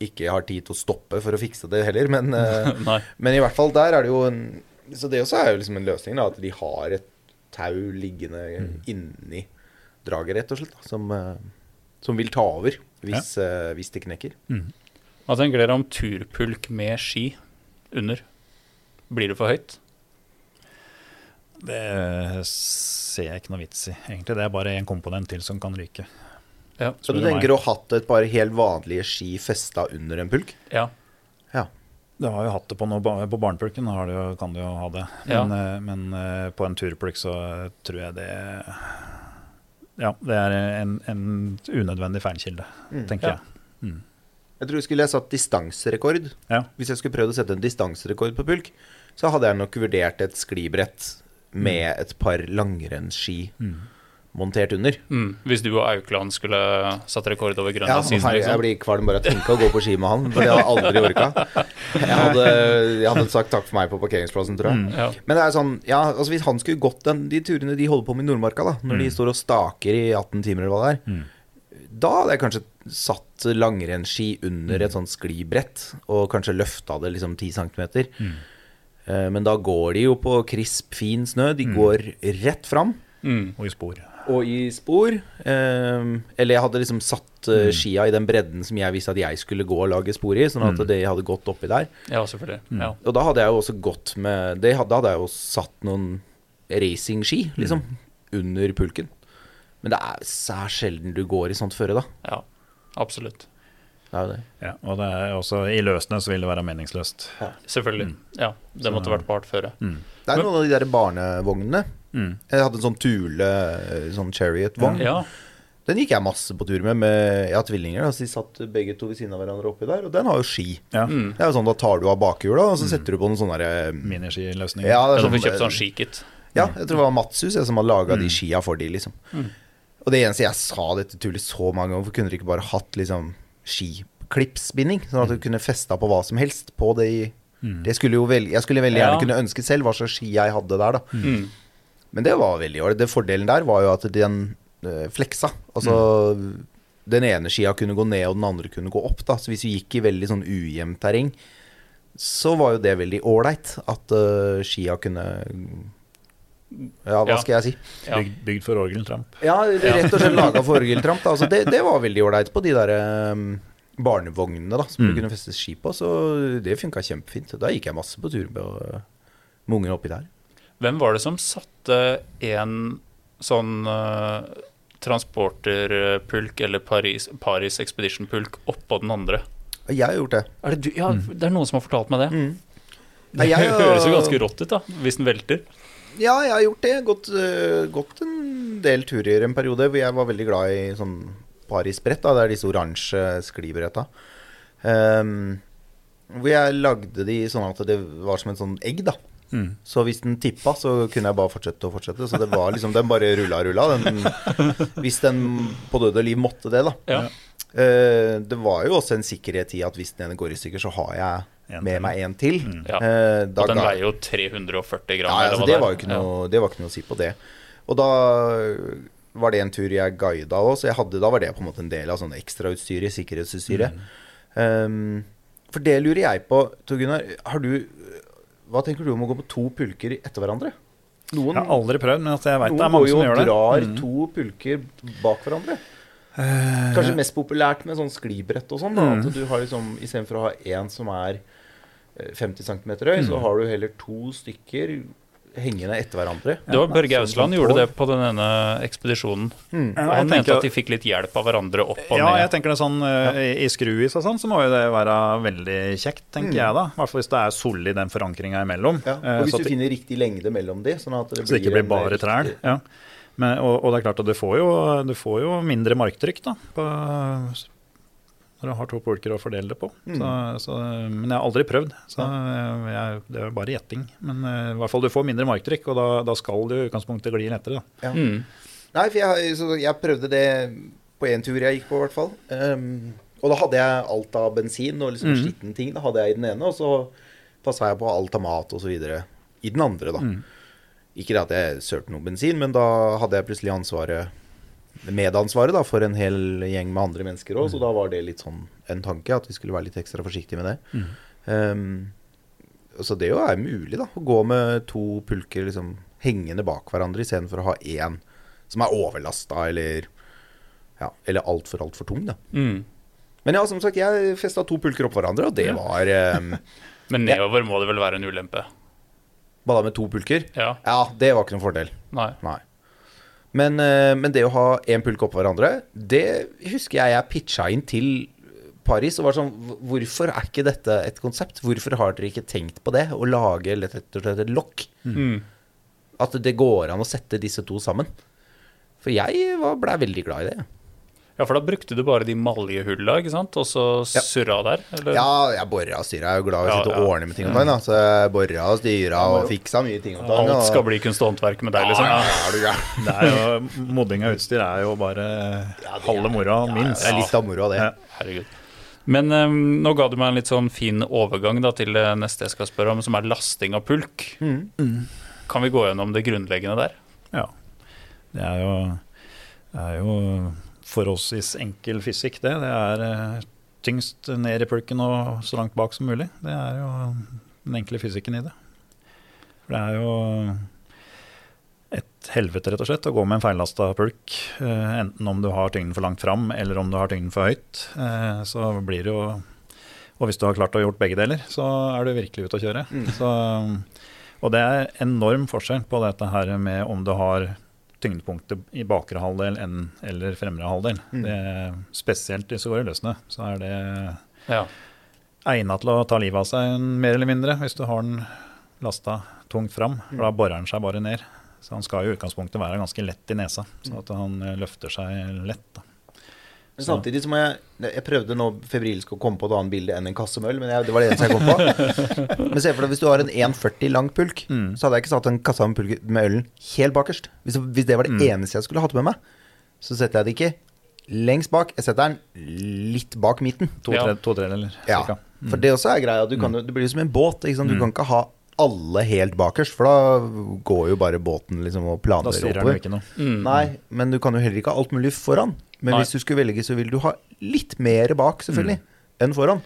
ikke har tid til å stoppe for å fikse det heller, men, [laughs] eh, men i hvert fall der er det jo en Så det også er jo liksom en løsning, da, at de har et tau liggende Mm. inni draget, rett og slett, da, som, eh, som vil ta over hvis, eh, hvis det knekker. Hva tenker dere om turpulk med ski under? Blir det for høyt? Det ser jeg ikke noe vits i, egentlig. Det er bare en komponent til som kan ryke. Ja. Så du tenker å hatt et par helt vanlige ski festa under en pulk? ja. Ja. Du har jo hatt det på, noe, på barnepulken, har du, jo- kan du jo ha det. Men, ja. men eh, på en turpulk så tror jeg det Ja, det er en, en unødvendig feilkilde, Mm. tenker Ja. jeg. Mm. Jeg tror skulle jeg satt distanserekord Ja. Hvis jeg skulle prøvd å sette en distanserekord på pulk, så hadde jeg nok vurdert et sklibrett med et par langrennsski Mm. montert under. Mm. Hvis du og Aukland skulle satt rekord over Ja, Grønlandsisen, herre, jeg liksom. blir kvalm bare av å tenke å gå på ski med han, for det hadde jeg aldri orka. Jeg hadde, jeg hadde sagt takk for meg på parkeringsplassen, tror jeg. Mm. Ja. Men det er sånn, ja, altså hvis han skulle gått den, de turene de holder på med i Nordmarka, da, når de står og staker i 18 timer eller hva det er, Mm. da hadde jeg kanskje satt langrennsski under et sånt sklibrett, og kanskje løfta det liksom 10 cm. Mm. Eh, Men da går de jo på krisp, fin snø. De går rett fram Mm. Og i spor. og i spor. Eh, Eller jeg hadde liksom satt eh, skia i den bredden som jeg visste at jeg skulle gå og lage spor i, sånn at de hadde gått oppi der. ja, selvfølgelig. Ja. Og da hadde jeg jo også gått med det, Da hadde jeg jo satt noen racingski, liksom, under pulken. Men det er særs sjelden du går i sånt føre, da. ja, absolutt. Det er det. Ja, og det er også i løsene så vil det være meningsløst. Selvfølgelig. Ja, det Så- måtte vært på føre. Mm. Det er noen av de der barnevognene. Mm. Jeg hadde en sånn Tule sånn chariot-vogn. Ja, Den gikk jeg masse på tur med. med jeg har tvillinger, Altså så de satt begge to ved siden av hverandre oppi der. Og den har jo ski. Ja. mm. Det er jo sånn, Da tar du av bakhjula, og så setter du på noen sånne der, Miniskiløsninger. Ja, det er sånn, du kjøpt sånn skikit. Ja, jeg tror det var Matshus jeg, som hadde laga de Mm. skia for de, liksom. Mm. Og det eneste jeg sa dette tullet så mange ganger, hvorfor kunne dere ikke bare hatt liksom skiklipsbinding? Sånn at du kunne festa på hva som helst på det i Mm. det skulle jo vel, Jeg skulle veldig gjerne Ja. kunne ønske selv hva slags ski jeg hadde der, da. Mm. Men det var veldig ålreit. Det Fordelen der var jo at den øh, fleksa. Altså den ene skia kunne gå ned, og den andre kunne gå opp. da Så hvis vi gikk i veldig sånn ujevnt terreng, så var jo det veldig ålreit at øh, skia kunne Ja, hva Ja. skal jeg si? Ja. Bygd, bygd for orgeltramp. Ja, rett og slett [laughs] laga for orgeltramp. Altså, det, det var veldig ålreit på de der um, barnevognene da som Mm. du kunne festes ski på. Så det funka kjempefint. Da gikk jeg masse på tur med, med ungene oppi der. Hvem var det som satte en sånn uh, transporterpulk eller Paris, Paris Expedition-pulk oppå den andre? Jeg har gjort det. Er det, du? Ja, det er noen som har fortalt meg det. Mm. Det Nei, jeg- høres jo ganske rått ut, da, hvis den velter. Ja, jeg har gjort det. Gått, uh, gått en del turer en periode hvor jeg var veldig glad i sånn Paris-brett. da, Det er disse oransje sklibretta. Um, hvor jeg lagde de sånn at det var som en sånn egg, da. Mm. Så hvis den tippa, så kunne jeg bare fortsette og fortsette. Så det var liksom, den bare rulla og rulla. Den, [laughs] hvis den på død og liv måtte det, da. Ja. Uh, det var jo også en sikkerhet i at hvis den ene går i stykker, så har jeg En med meg en til. Mm. Ja. Eh, da Og den ga- veier jo 340 gram. ja, altså, det var ikke noe, det var ikke noe å si på det. Og da var det en tur jeg guida òg, så hadde, da var det på en måte en del av sånn ekstrautstyret, sikkerhetsutstyret. Um, for det lurer jeg på, Tor Gunnar. Har du Hva tenker du om å gå på to pulker etter hverandre? Noen, Jeg har aldri prøvd, men at jeg vet det er mange går jo som og gjør det. drar Mm. to pulker bak hverandre. Eh, Kanskje mest populært med sånn sklibrett og sånn. Mm. At du har liksom Istedenfor å ha én som er 50 cm høy, så Mm. har du heller to stykker hengende etter hverandre. Det var Børge Ausland gjorde det på den ene ekspedisjonen. Mm. Han mente tenker- at de fikk litt hjelp av hverandre opp og Ja, jeg tenker det sånn eh, i, skruis og sånn, så må jo det være veldig kjekt, tenker Mm. jeg da. I hvert fall hvis det er solid den forankringa imellom. Ja, Eh, og hvis du at, finner riktig lengde mellom de, sånn at det, så det ikke blir bare trær. Ja. Men, og, og det er klart at du får jo, du får jo mindre marktrykk da, på, når du har to pulker å fordele det på. Mm. Så, så, men jeg har aldri prøvd, så jeg, det er bare gjetting. Men uh, i hvert fall du får mindre marktrykk, og da, da skal du i utgangspunktet gli lettere. Ja. Mm. Nei, for jeg, så jeg prøvde det på én tur jeg gikk på, i hvert fall. Um, og da hadde jeg alt av bensin og liksom Mm. skitten ting. Da hadde jeg i den ene, og så passa jeg på alt av mat osv. i den andre, da. Mm. Ikke det at jeg sølte noe bensin, men da hadde jeg plutselig ansvaret medansvaret da, for en hel gjeng med andre mennesker òg, så da var det litt sånn en tanke at vi skulle være litt ekstra forsiktige med det. Mm. Um, så det jo er mulig, da. Å gå med to pulker liksom hengende bak hverandre istedenfor å ha én som er overlasta eller ja, eller altfor, altfor tung, da. Mm. Men ja, som sagt, jeg festa to pulker opp hverandre, og det Ja. var um, [laughs] Men nedover må det vel være en ulempe? Hva da med to pulker? Ja. Ja, det var ikke noen fordel. Nei. Nei. Men, eh, men det å ha én pulk oppå hverandre, det husker jeg jeg pitcha inn til Paris og var sånn Hvorfor er ikke dette et konsept? Hvorfor har dere ikke tenkt på det? Å lage rett og slett et lokk? Mm. At det går an å sette disse to sammen. For jeg blei ble veldig glad i det. Ja, for da brukte du bare de maljehulla, ikke sant? Og så Ja. surra der? Eller? Ja, jeg bora og styra. Jeg er jo glad i å Ja, sitte og ordne med ting og tang. da. Så jeg bora og styra og fiksa mye ting og tang. Alt og- skal bli kunst og håndverk med deg, liksom? Ja, ja. [laughs] Det er jo, modding av utstyr er jo bare halve moroa, minst. Det er litt av moroa, det. Ja. Herregud. Men um, nå ga du meg en litt sånn fin overgang da, til det neste jeg skal spørre om, som er lasting av pulk. Mm. Kan vi gå gjennom det grunnleggende der? Ja. Det er jo, det er jo forholdsvis enkel fysikk, det. Det er eh, tyngst ned i pulken og så langt bak som mulig. Det er jo den enkle fysikken i det. For det er jo et helvete, rett og slett, å gå med en feillasta pulk. eh, enten om du har tyngden for langt fram, eller om du har tyngden for høyt. eh, så blir det jo Og hvis du har klart å gjort begge deler, så er du virkelig ute å kjøre. Så, og det er enorm forskjell på dette her med om du har tyngdepunktet i bakre halvdel enn, eller fremre halvdel. Mm. Det, spesielt hvis det går i løsene, så er det Ja. egna til å ta livet av seg mer eller mindre, hvis du har den lasta tungt fram. For da borer den seg bare ned. Så han skal i utgangspunktet være ganske lett i nesa, så at han løfter seg lett. Da. Men samtidig så må jeg Jeg prøvde nå febrilsk å komme på et annet bilde enn en kasse med øl, men jeg, det var det eneste jeg kom på. [laughs] Men se for deg hvis du har en 1,40 lang pulk, Mm. så hadde jeg ikke satt en kasse med, pulk, med ølen helt bakerst. Hvis, hvis det var det Mm. eneste jeg skulle hatt med meg, så setter jeg det ikke lengst bak. Jeg setter den litt bak midten. To, Ja. tre, to tredeler, Ja, cirka. for det også er greia. Du kan, du det blir jo som en båt. Ikke sant? Du kan ikke ha alle helt bakerst, for da går jo bare båten liksom og Da planer styrer den oppover. jo ikke noe. Mm. Nei, men du kan jo heller ikke ha alt mulig foran. Men Nei. hvis du skulle velge, så vil du ha litt mer bak, selvfølgelig, enn foran.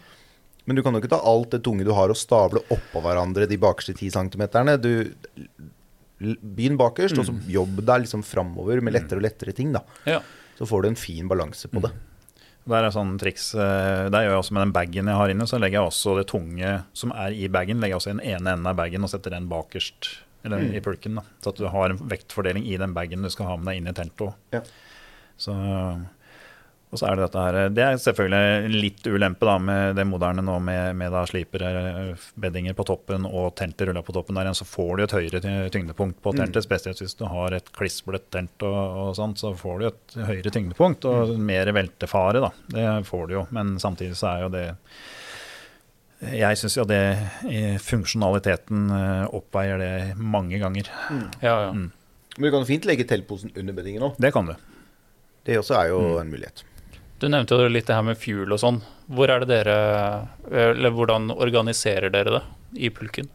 Men du kan jo ikke ta alt det tunge du har og stable oppå hverandre de bakerste ti centimeterne. Du Begynn bakerst, og så jobb deg liksom framover med lettere og lettere ting, da. Ja. Så får du en fin balanse på det. Det er sånn triks eh, Det gjør jeg også med den bagen jeg har inne. Så legger jeg også det tunge som er i bagen, legger jeg også i den ene enden av bagen og setter den bakerst. Eller i pulken. da Så at du har en vektfordeling i den bagen du skal ha med deg inn i teltet òg. Ja. Så, og så er det dette her Det er selvfølgelig litt ulempe da med det moderne nå med, med da slipere, beddinger på toppen og teltet rulla på toppen der igjen, så får du et høyere tyngdepunkt på teltet. Spesielt hvis du har et klissbløtt telt og, og sånt, så får du et høyere tyngdepunkt og mer veltefare, da. Det får du jo, men samtidig så er jo det jeg syns jo det funksjonaliteten eh, oppveier det mange ganger. ja, ja. Mm. Men du kan jo fint legge teltposen under beddingen òg. Det kan du. Det også er jo en mulighet. Du nevnte jo litt det her med fuel og sånn. Hvor er det dere Eller hvordan organiserer dere det i pulken?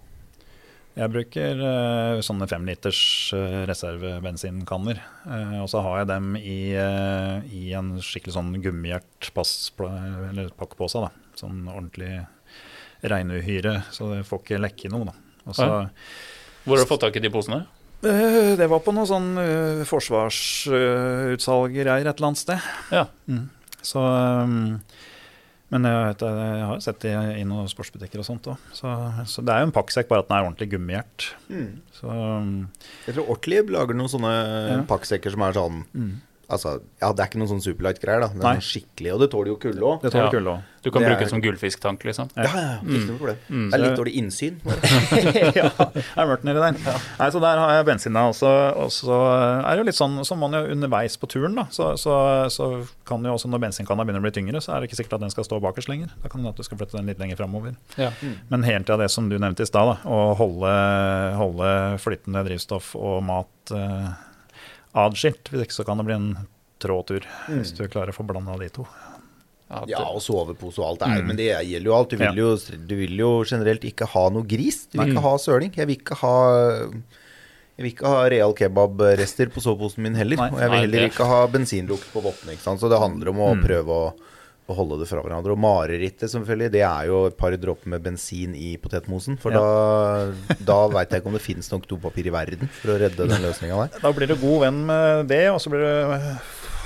Jeg bruker uh, sånne femliters uh, reservebensinkanner. Uh, og så har jeg dem i, uh, i en skikkelig sånn gummihjert pakkepose. da. Sånn ordentlig regnuhyre, så det får ikke lekke noe. da. Også, Ja. Hvor har du fått tak i de posene? Eh, det var på noe sånn forsvarsutsalggreier et eller annet sted. Ja. Mm. Så um, Men jeg, vet, jeg har sett det i noen sportsbutikker og sånt òg. Så, så det er jo en pakksekk, bare at den er ordentlig gummihjert. Så um, Jeg tror Ortlieb lager noen sånne Ja. pakksekker som er sånn mm. Altså, ja, det er ikke noen sånn superlight-greier, da. men Nei. skikkelig, og det tåler jo kulde òg. det tåler Ja. kulde òg. Du kan Det bruke er- det som gullfisktank, liksom. Ja, ja, ja. Ikke noe problem. Mm. Det er litt dårlig innsyn. [laughs] ja, det er mørkt nedi der. Nei, så der har jeg bensin og så er det jo litt sånn, så man jo underveis på turen, da, så, så, så kan jo også når bensinkanna begynner å bli tyngre, så er det ikke sikkert at den skal stå bakerst lenger. Da kan det at du skal flytte den litt lenger framover. Ja. Men helt til det som du nevnte i stad, å holde, holde flytende drivstoff og mat eh, adskilt. Hvis ikke så kan det bli en trå tur, hvis du klarer å få blanda de to. Ja, Ja, og sovepose og alt det er. Men det gjelder jo alt. Du vil jo, du vil jo generelt ikke ha noe gris. Du vil ikke ha søling. Jeg vil ikke ha jeg vil ikke ha real kebab-rester på soveposen min heller. Nei. og jeg vil heller ikke ha bensinlukt på vottene. Så det handler om å prøve å, å holde det fra hverandre. Og marerittet, selvfølgelig, det er jo et par dråper med bensin i potetmosen. For da, da veit jeg ikke om det finnes nok dopapir i verden for å redde den løsninga der. Da blir du god venn med det, og så blir du,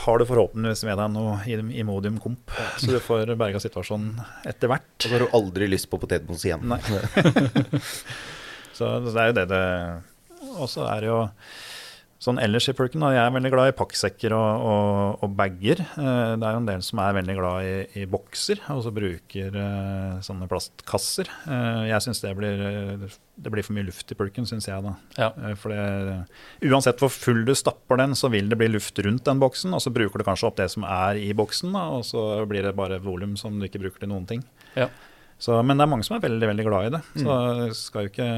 har du forhåpentligvis med deg noe Imodium komp, så du får berga situasjonen etter hvert. Og så har du aldri lyst på potetmos igjen. Nei. [laughs] Så det er jo det det Og så er det jo Sånn ellers i pulken, da, Jeg er veldig glad i pakksekker og, og, og bager. Eh, det er jo en del som er veldig glad i, i bokser, og så bruker eh, sånne plastkasser. Eh, jeg syns det, det blir for mye luft i pulken, syns jeg. da. Ja. For det, Uansett hvor full du stapper den, så vil det bli luft rundt den boksen. Og så bruker du kanskje opp det som er i boksen, da, og så blir det bare volum som du ikke bruker til noen ting. Ja. Så, men det er mange som er veldig veldig glad i det. Så mm. skal jo ikke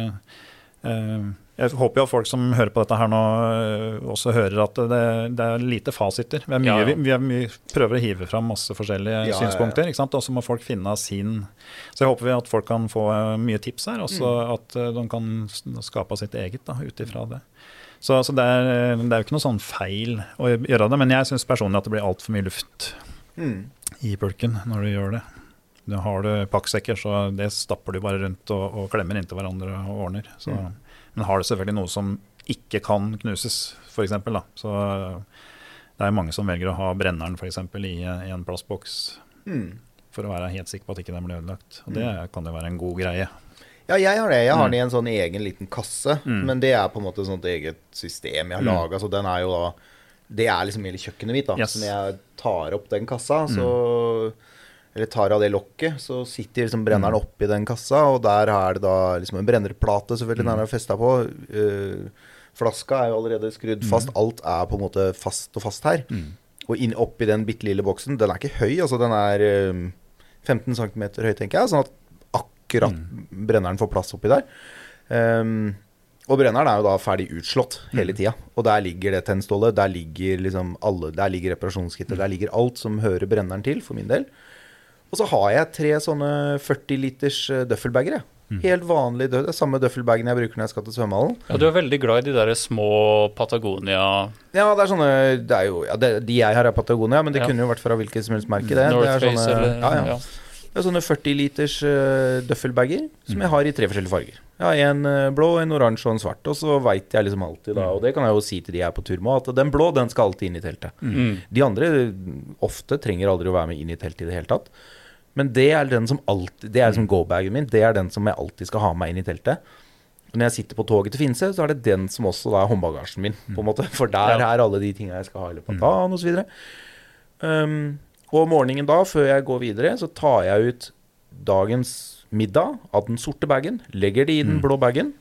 eh, Jeg håper jo at folk som hører på dette her nå, eh, også hører at det, det er lite fasiter. Vi, er mye, Ja, ja. Vi, vi er prøver å hive fram masse forskjellige Ja, ja, ja. synspunkter. ikke? Og så må folk finne sin Så jeg håper vi at folk kan få eh, mye tips her, og mm. at eh, de kan skape sitt eget ut ifra det. Så, så det, er, det er jo ikke noe sånn feil å gjøre det, men jeg syns personlig at det blir altfor mye luft Mm. i pulken når du gjør det. Da har du pakksekker, så det stapper du bare rundt og, og klemmer inntil hverandre og ordner. Så, Men har du selvfølgelig noe som ikke kan knuses, f.eks., da, så det er mange som velger å ha brenneren for eksempel, i, i en plastboks Mm. for å være helt sikker på at ikke den blir ødelagt. Og det kan jo være en god greie. Ja, jeg har det. Jeg har Mm. den i en sånn egen liten kasse. Men det er på en måte et sånt eget system jeg har Mm. laga. Så den er jo da Det er liksom hele kjøkkenet mitt. da Yes. Så når jeg tar opp den kassa, så Eller tar av det lokket, så sitter liksom brenneren Mm. oppi den kassa, og der er det da liksom en brennerplate, selvfølgelig, Mm. den er festa på. Uh, flaska er jo allerede skrudd fast. Alt er på en måte fast og fast her. Og inn oppi den bitte lille boksen, den er ikke høy, altså den er eh, 15 cm høy, tenker jeg. Sånn at akkurat brenneren får plass oppi der. Um, og brenneren er jo da ferdig utslått hele tida. Og der ligger det tennstålet, der ligger liksom alle Der ligger reparasjonskittet, der ligger alt som hører brenneren til, for min del. Og så har jeg tre sånne 40 liters eh, døffelbager, Mm. Helt vanlig død. Samme døffelbagen jeg bruker når jeg skal til svømmehallen. Ja, du er veldig glad i de der små Patagonia Ja, det er sånne det er jo, ja, det, De jeg har, er Patagonia, men det Ja. kunne jo vært fra hvilket som helst merke. Det, det er sånne, eller ja, ja. Det er sånne 40 liters uh, døffelbager som jeg har i tre forskjellige farger. Har en eh, blå, en oransje og en svart. Og så veit jeg liksom alltid, da, og det kan jeg jo si til de jeg er på tur med, at den blå den skal alltid inn i teltet. Mm. De andre mm, ofte trenger aldri å være med inn i teltet i det hele tatt. Men det er den som alltid Det er liksom go-bagen min. Det er den som jeg alltid skal ha med meg inn i teltet. Og når jeg sitter på toget til Finse, så er det den som også da er håndbagasjen min. på en måte For der er alle de tinga jeg skal ha i løpet av dagen osv. Um, og morgenen da, før jeg går videre, så tar jeg ut dagens middag av den sorte bagen, legger det i den blå bagen.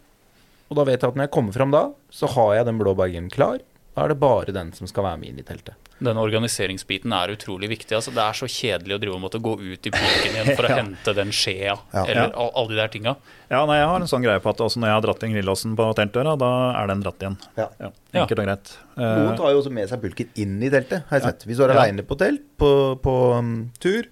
Og da vet jeg at når jeg kommer fram da, så har jeg den blå bagen klar. Da er det bare den som skal være med inn i teltet. Den organiseringsbiten er utrolig viktig. Altså, det er så kjedelig å drive og måtte gå ut i pulken igjen [laughs] for å Ja. hente den skjea, Ja. eller Ja. alle de der tinga. Ja, nei, Jeg har en sånn greie på at også når jeg har dratt inn grillåsen på teltdøra, da er den dratt igjen. Ja. Ja, Ja. Enkelt og greit. Noen Eh, tar jo også med seg pulken inn i teltet, har jeg sett. Hvis du er Ja. aleine på telt, på, på um, tur.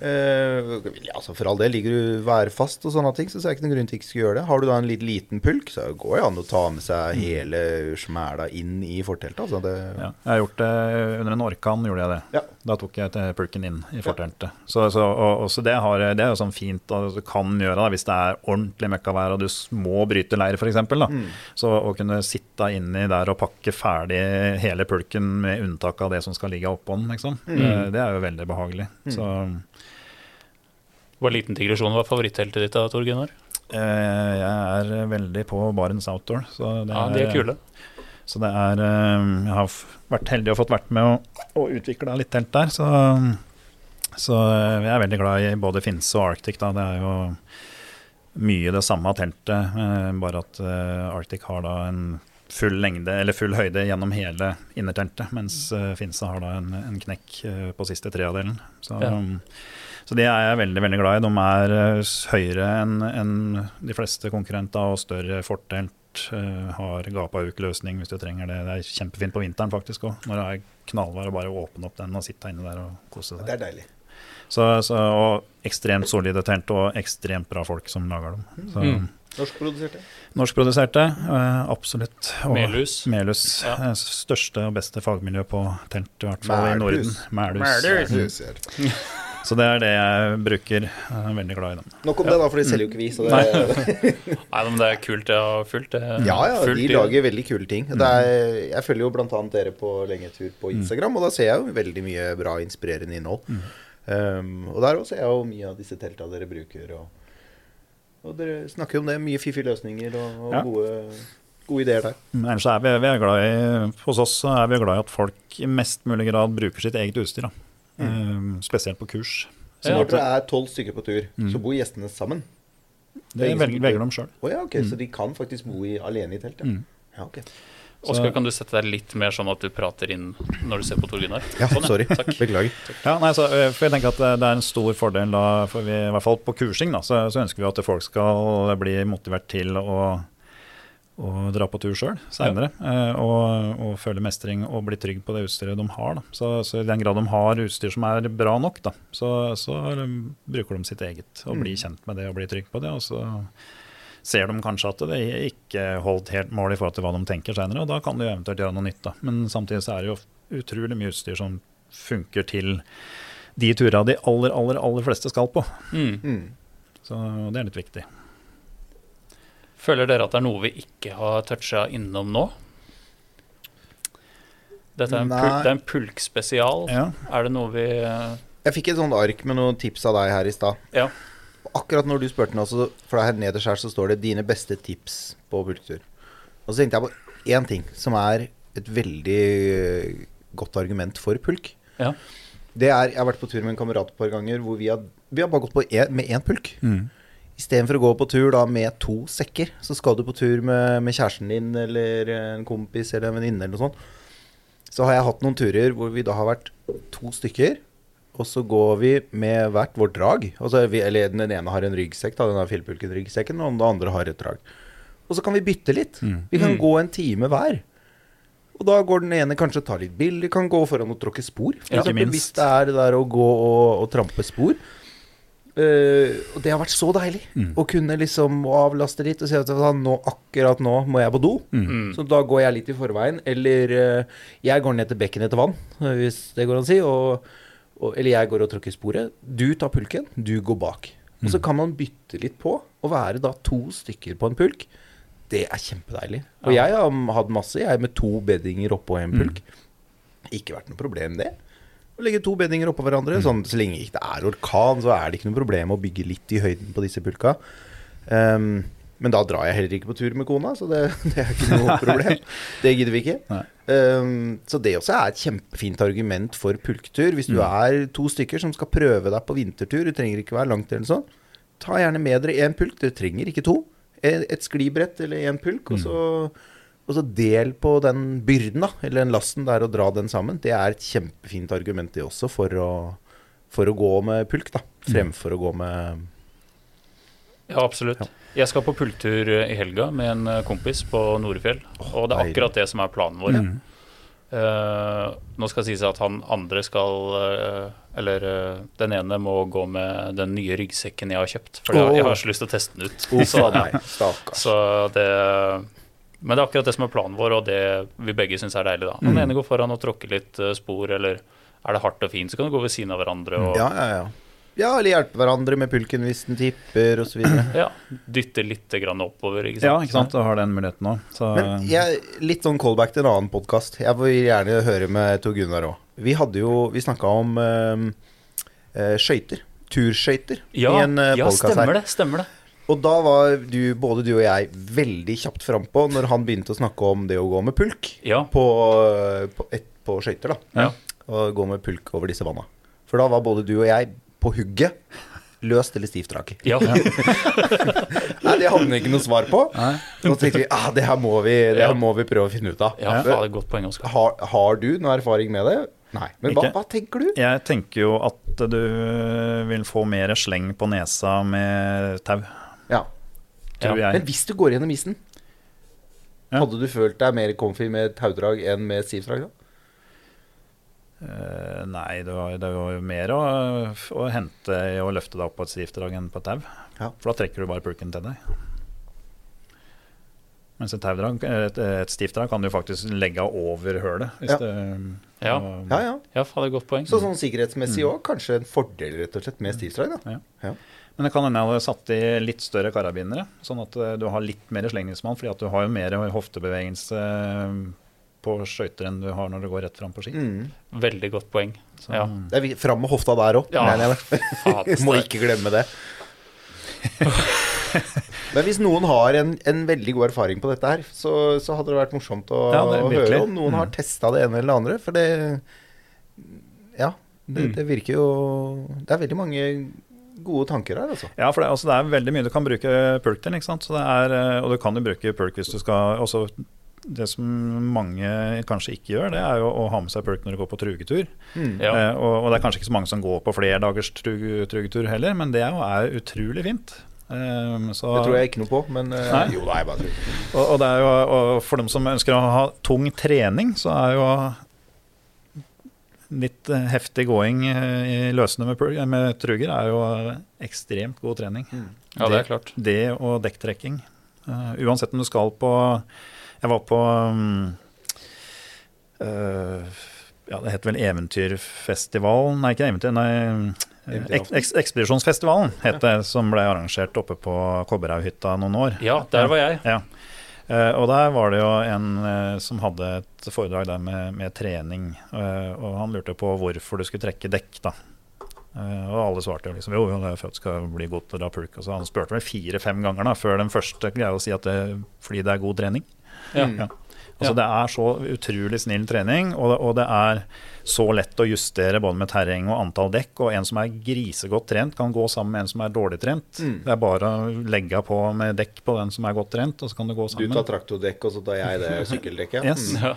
Ja. Eh, altså For all del, ligger du værfast og sånne ting, så er det ikke noen grunn til ikke skulle gjøre det. Har du da en litt liten pulk, så går det an å ta med seg hele smæla inn i forteltet. Altså det, ja. Jeg har gjort det under en orkan, gjorde jeg det. Ja. Da tok jeg pulken inn i forteltet. Så, så, og, og, så det, har, det er jo sånn fint at du kan gjøre da, hvis det er ordentlig møkkavær og du må bryte leir f.eks. Mm. Så å kunne sitte inni der og pakke ferdig hele pulken med unntak av det som skal ligge oppå den, liksom. Mm. det, det er jo veldig behagelig. Så Bare liten digresjon. Hva er favorittheltet ditt da, Tor Gunnar? eh, jeg er veldig på Barents Outdoor. Så det Ja, de er kule. Så det er eh, Jeg har vært heldig og fått vært med å, å utvikle litt telt der, så, så eh, jeg er veldig glad i både Finse og Arctic. Da. Det er jo mye det samme teltet, eh, bare at eh, Arctic har da en full lengde, eller full høyde gjennom hele innerteltet, mens Finse har da en, en knekk eh, på siste tredjedelen. Så, Ja. Så de er jeg veldig veldig glad i. De er eh, høyere enn en de fleste konkurrenter og større fortelt. eh, har gapaukløsning hvis du trenger det. Det er kjempefint på vinteren faktisk òg. Når det er knallvær, å bare åpne opp den og sitte inne der og kose seg. det er deilig. Så, så, og ekstremt solide telt og ekstremt bra folk som lager dem. Så, Mm. Norskproduserte. Norskproduserte, eh, absolutt. Og Melhus. Melhus. Ja. Største og beste fagmiljø på telt, i hvert fall i Norden. Mælhus. Mælhus. [laughs] Mm. Så det er det jeg bruker. Jeg er veldig glad i dem. Nok om det, da, for de selger jo ikke vi. Så det, Nei, [laughs] men det er kult. Jeg har fulgt det. ja, ja, fullt, de lager veldig kule ting. Det er, jeg følger jo bl.a. dere på Lengetur på Instagram, og da ser jeg jo veldig mye bra inspirerende innhold. Um, og der også ser jeg jo mye av disse telta dere bruker. Og, og dere snakker jo om det. Mye fiffige løsninger og, og Ja. gode, gode ideer der. Men ellers er vi, vi er glad i, hos oss er vi glad i at folk i mest mulig grad bruker sitt eget utstyr. Da. Eh, spesielt på kurs. Så når dere er tolv stykker på tur, Mm. så bor gjestene sammen? Det velger, velger de sjøl. Oh, ja, ok, så de kan faktisk bo i, alene i telt? Ja. Mm. ja, okay. Oskar, kan du sette deg litt mer sånn at du prater inn når du ser på Tor Gunnar? Ja, Sånn, sorry. Takk. [laughs] Beklager. Ja, nei, så, eh, for jeg tenker at det det er en stor fordel da, for vi, i hvert fall på kursing, da, så, så ønsker vi at folk skal bli motivert til å, å dra på tur sjøl seinere. Og, og føle mestring og bli trygg på det utstyret de har. Da. Så, så i den grad de har utstyr som er bra nok, da, så, så um, bruker de sitt eget og blir kjent med det og blir trygg på det. Og så ser de kanskje at det ikke holdt helt mål i forhold til hva de tenker seinere, og da kan de jo eventuelt gjøre noe nytt. Da. Men samtidig så er det jo utrolig mye utstyr som funker til de turene de aller, aller, aller fleste skal på. Mm. Mm. Så det er litt viktig. Føler dere at det er noe vi ikke har toucha innom nå? Dette er en, pul det er en pulkspesial. Ja. Er det noe vi eh, Jeg fikk et sånt ark med noen tips av deg her i stad. Ja. Akkurat når du spurte nå, for her nederst her så står det 'dine beste tips på pulktur'. Og så tenkte jeg på én ting som er et veldig eh, godt argument for pulk. Ja. Det er, Jeg har vært på tur med en kamerat et par ganger hvor vi har, vi har bare gått på en, med én pulk. Mm. Istedenfor å gå på tur da med to sekker, så skal du på tur med, med kjæresten din eller en kompis eller en venninne eller noe sånt. Så har jeg hatt noen turer hvor vi da har vært to stykker, og så går vi med hvert vårt drag. Altså vi, eller den ene har en ryggsekk, da, den har Filpulken-ryggsekken, og den andre har et drag. Og så kan vi bytte litt. Mm. Vi kan Mm. gå en time hver. Og da går den ene kanskje og tar litt bilder, kan gå foran og tråkke spor. For Ja. eksempel, hvis det er det der å gå og, og trampe spor. Eh, og det har vært så deilig Mm. å kunne liksom avlaste litt og si at «Vet du hva, nå, akkurat nå må jeg på do. mm. Så da går jeg litt i forveien. Eller uh, jeg går ned til bekken etter vann, eh, hvis det går an å si. Og, og, eller jeg går og tråkker sporet. Du tar pulken, du går bak. Og så kan man bytte litt på. Å være da to stykker på en pulk, det er kjempedeilig. Og Ja. jeg har hatt masse, jeg, med to beddinger oppå en pulk. Ikke vært noe problem, det. Å legge to beddinger oppå hverandre. Sånn, så lenge ikke det er orkan, så er det ikke noe problem å bygge litt i høyden på disse pulka. Um, men da drar jeg heller ikke på tur med kona, så det, [laughs] det er ikke noe [laughs] problem. Det gidder vi ikke. Ehm, så det også er et kjempefint argument for pulktur. Hvis du er to stykker som skal prøve deg på vintertur, du trenger ikke være langt eller sånn, ta gjerne med dere én pulk. Dere trenger ikke to. Et et sklibrett eller én pulk, og så, og så del på den byrden, da, eller den lasten der, og dra den sammen. Det er et kjempefint argument, det også, for å, for å gå med pulk, da. Fremfor å gå med Ja, absolutt. Jeg skal på pulktur i helga med en eh, kompis på Norefjell. Og det er akkurat det som er planen vår. Mm. Uh, nå skal det sies at han andre skal uh, Eller uh, den ene må gå med den nye ryggsekken jeg har kjøpt. For jeg, jeg har så lyst til å teste den ut. Oh, Så, så det Men det er akkurat det som er planen vår, og det vi begge syns er deilig. da Når Mm. den ene går foran og tråkker litt eh, spor, eller er det hardt og fint, så kan du gå ved siden av hverandre og Ja, ja, ja. Ja, eller hjelpe hverandre med pulken hvis den tipper, osv. [clears throat] ja, dytte litt grann oppover. Ikke sant? Ja, ikke sant. Du har den muligheten òg. Så Men jeg, litt sånn callback til en annen podkast. Jeg vil gjerne høre med Tor Gunnar òg. Vi hadde jo Vi snakka om uh, skøyter. Turskøyter. Ja, i en uh, ja stemmer her. det. Stemmer det. Og da var du, både du og jeg veldig kjapt frampå når han begynte å snakke om det å gå med pulk Ja. på, eh, på, et- på skøyter. da Ja. Og gå med pulk over disse vanna. For da var både du og jeg på hugget. Løst eller stivt drag. Ja. [laughs] Nei, det hadde vi ikke noe svar på. Nei. Så tenkte vi ah, det her må vi, det her må vi prøve å finne ut av. ja, faen, det er godt poeng, Oskar. Har, har du noe erfaring med det? Nei. Men hva, hva tenker du? Jeg tenker jo at du vil få mer sleng på nesa med tau, Ja. tror Men jeg. hvis du går gjennom isen, Ja. hadde du følt deg mer comfy med taudrag enn med stivdrag? da? Uh, nei, det var, det var jo mer å, å hente i å løfte deg opp på et stivdrag enn på et tau. Ja. For da trekker du bare pulken til deg. Mens et, taudrag, et, et stivdrag kan du faktisk legge over hølet. Hvis Ja. det, Ja. og- Ja, ja. Ja, faen, det er godt poeng. Så sånn sikkerhetsmessig òg, kanskje en fordel rett og slett med stivdrag, da. Men det kan hende jeg hadde satt i litt større karabinere, sånn at eh, du har litt mer slengningsmann. fordi at du har jo mer hoftebevegelse eh, på skøyter enn du har når du går rett fram på ski. Mm. Veldig godt poeng. Så, Ja. Det er fram med hofta der òg. Ja. [laughs] Må ikke glemme det. [laughs] Men hvis noen har en, en veldig god erfaring på dette her, så, så hadde det vært morsomt å, Ja, å høre om noen har Mm. testa det ene eller det andre. For det Ja, det, Mm. det virker jo Det er veldig mange gode tanker her, altså. Ja, for det, altså, det er veldig mye du kan bruke perk til. ikke sant? Så det er, eh, og du kan jo bruke perk hvis du skal også, Det som mange kanskje ikke gjør, det er jo å ha med seg perk når du går på trugetur. Mm. Ja. Eh, og, og det er kanskje ikke så mange som går på flere dagers trug, trugetur heller, men det er jo er utrolig fint. Um, så, Det tror jeg ikke noe på, men eh, Nei. Jo, nei, bare tror. Og, og, det er jo, og for dem som ønsker å ha tung trening, så er jo litt eh, heftig gåing eh, i løsene med, med truger er jo ekstremt god trening. Ja, det er klart. Det og dekktrekking. Uh, uansett om du skal på Jeg var på um, uh, Ja, det het vel Eventyrfestivalen Nei, ikke Eventyr, nei. eh, Eks eks Ekspedisjonsfestivalen het det, som ble arrangert oppe på Kobberhaughytta noen år. Ja, der var jeg. Ja. Eh, og der var det jo en eh, som hadde et foredrag der med, med trening. eh, og han lurte på hvorfor du skulle trekke dekk, da. Eh, og alle svarte jo liksom jo, jo, det er for at du skal bli godt å dra pulk. Og så han spurte vel fire-fem ganger da, før den første greia å si at det fordi det er god trening. Ja. Mm. Ja. Altså Det er så utrolig snill trening, og det, og det er så lett å justere både med terreng og antall dekk. Og en som er grisegodt trent, kan gå sammen med en som er dårlig trent. Mm. Det er bare å legge på med dekk på den som er godt trent, og så kan det gå sammen. Du tar traktordekk, og så tar jeg det sykkeldekket. Yes. Mm. Ja.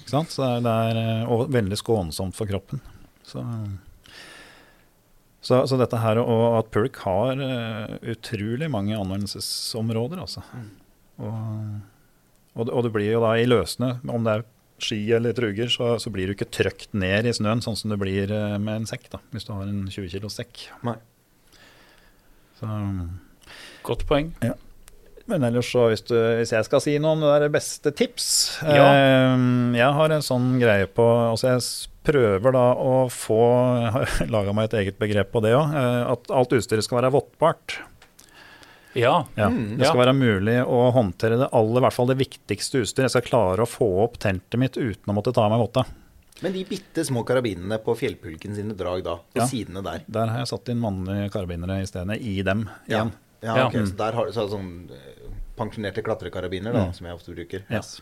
Ikke sant? Så det er, det er, eh, og veldig skånsomt for kroppen. Så, så, så dette her, og at Perk har eh, utrolig mange anvendelsesområder, altså. Og, og, og det blir jo da i løsene, om det er ski eller truger, så, så blir du ikke trøkt ned i snøen, sånn som det blir eh, med en sekk, da, hvis du har en 20 kilos sekk. Nei. Så, Godt poeng. men ellers så, hvis, du, hvis jeg skal si noe om det der beste tips Ja. eh, Jeg har en sånn greie på Altså jeg prøver da å få [laughs] Jeg har laga meg et eget begrep på det òg. at alt utstyret skal være vottbart. Ja. Ja. Mm, det skal ja. være mulig å håndtere det aller, i hvert fall det viktigste utstyret. Jeg skal klare å få opp teltet mitt uten å måtte ta av meg votta. Men de bitte små karabinene på fjellpulken sine drag da, på Ja. sidene der Der har jeg satt inn mannlige karabinere i stedet, i dem igjen. ja, Ja. ok, så der har du så sånn eh, pensjonerte klatrekarabiner, da, Mm. som jeg ofte bruker. Yes.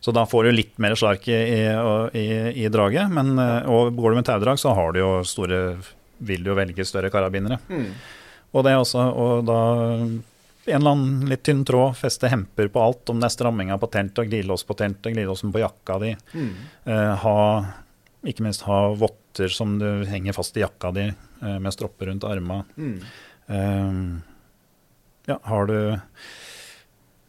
Så da får du litt mer slark i, i, i, i draget. Men, eh, og går du med taudrag, så har du jo store Vil du jo velge større karabinere. Mm. Og det er også Og da en eller annen litt tynn tråd, feste hemper på alt. Om det er stramminga på og glidelås på teltet, glidelåsen på jakka di. Mm. Eh, ha Ikke minst ha votter som du henger fast i jakka di, eh, med stropper rundt arma. Mm. Eh, ja, har du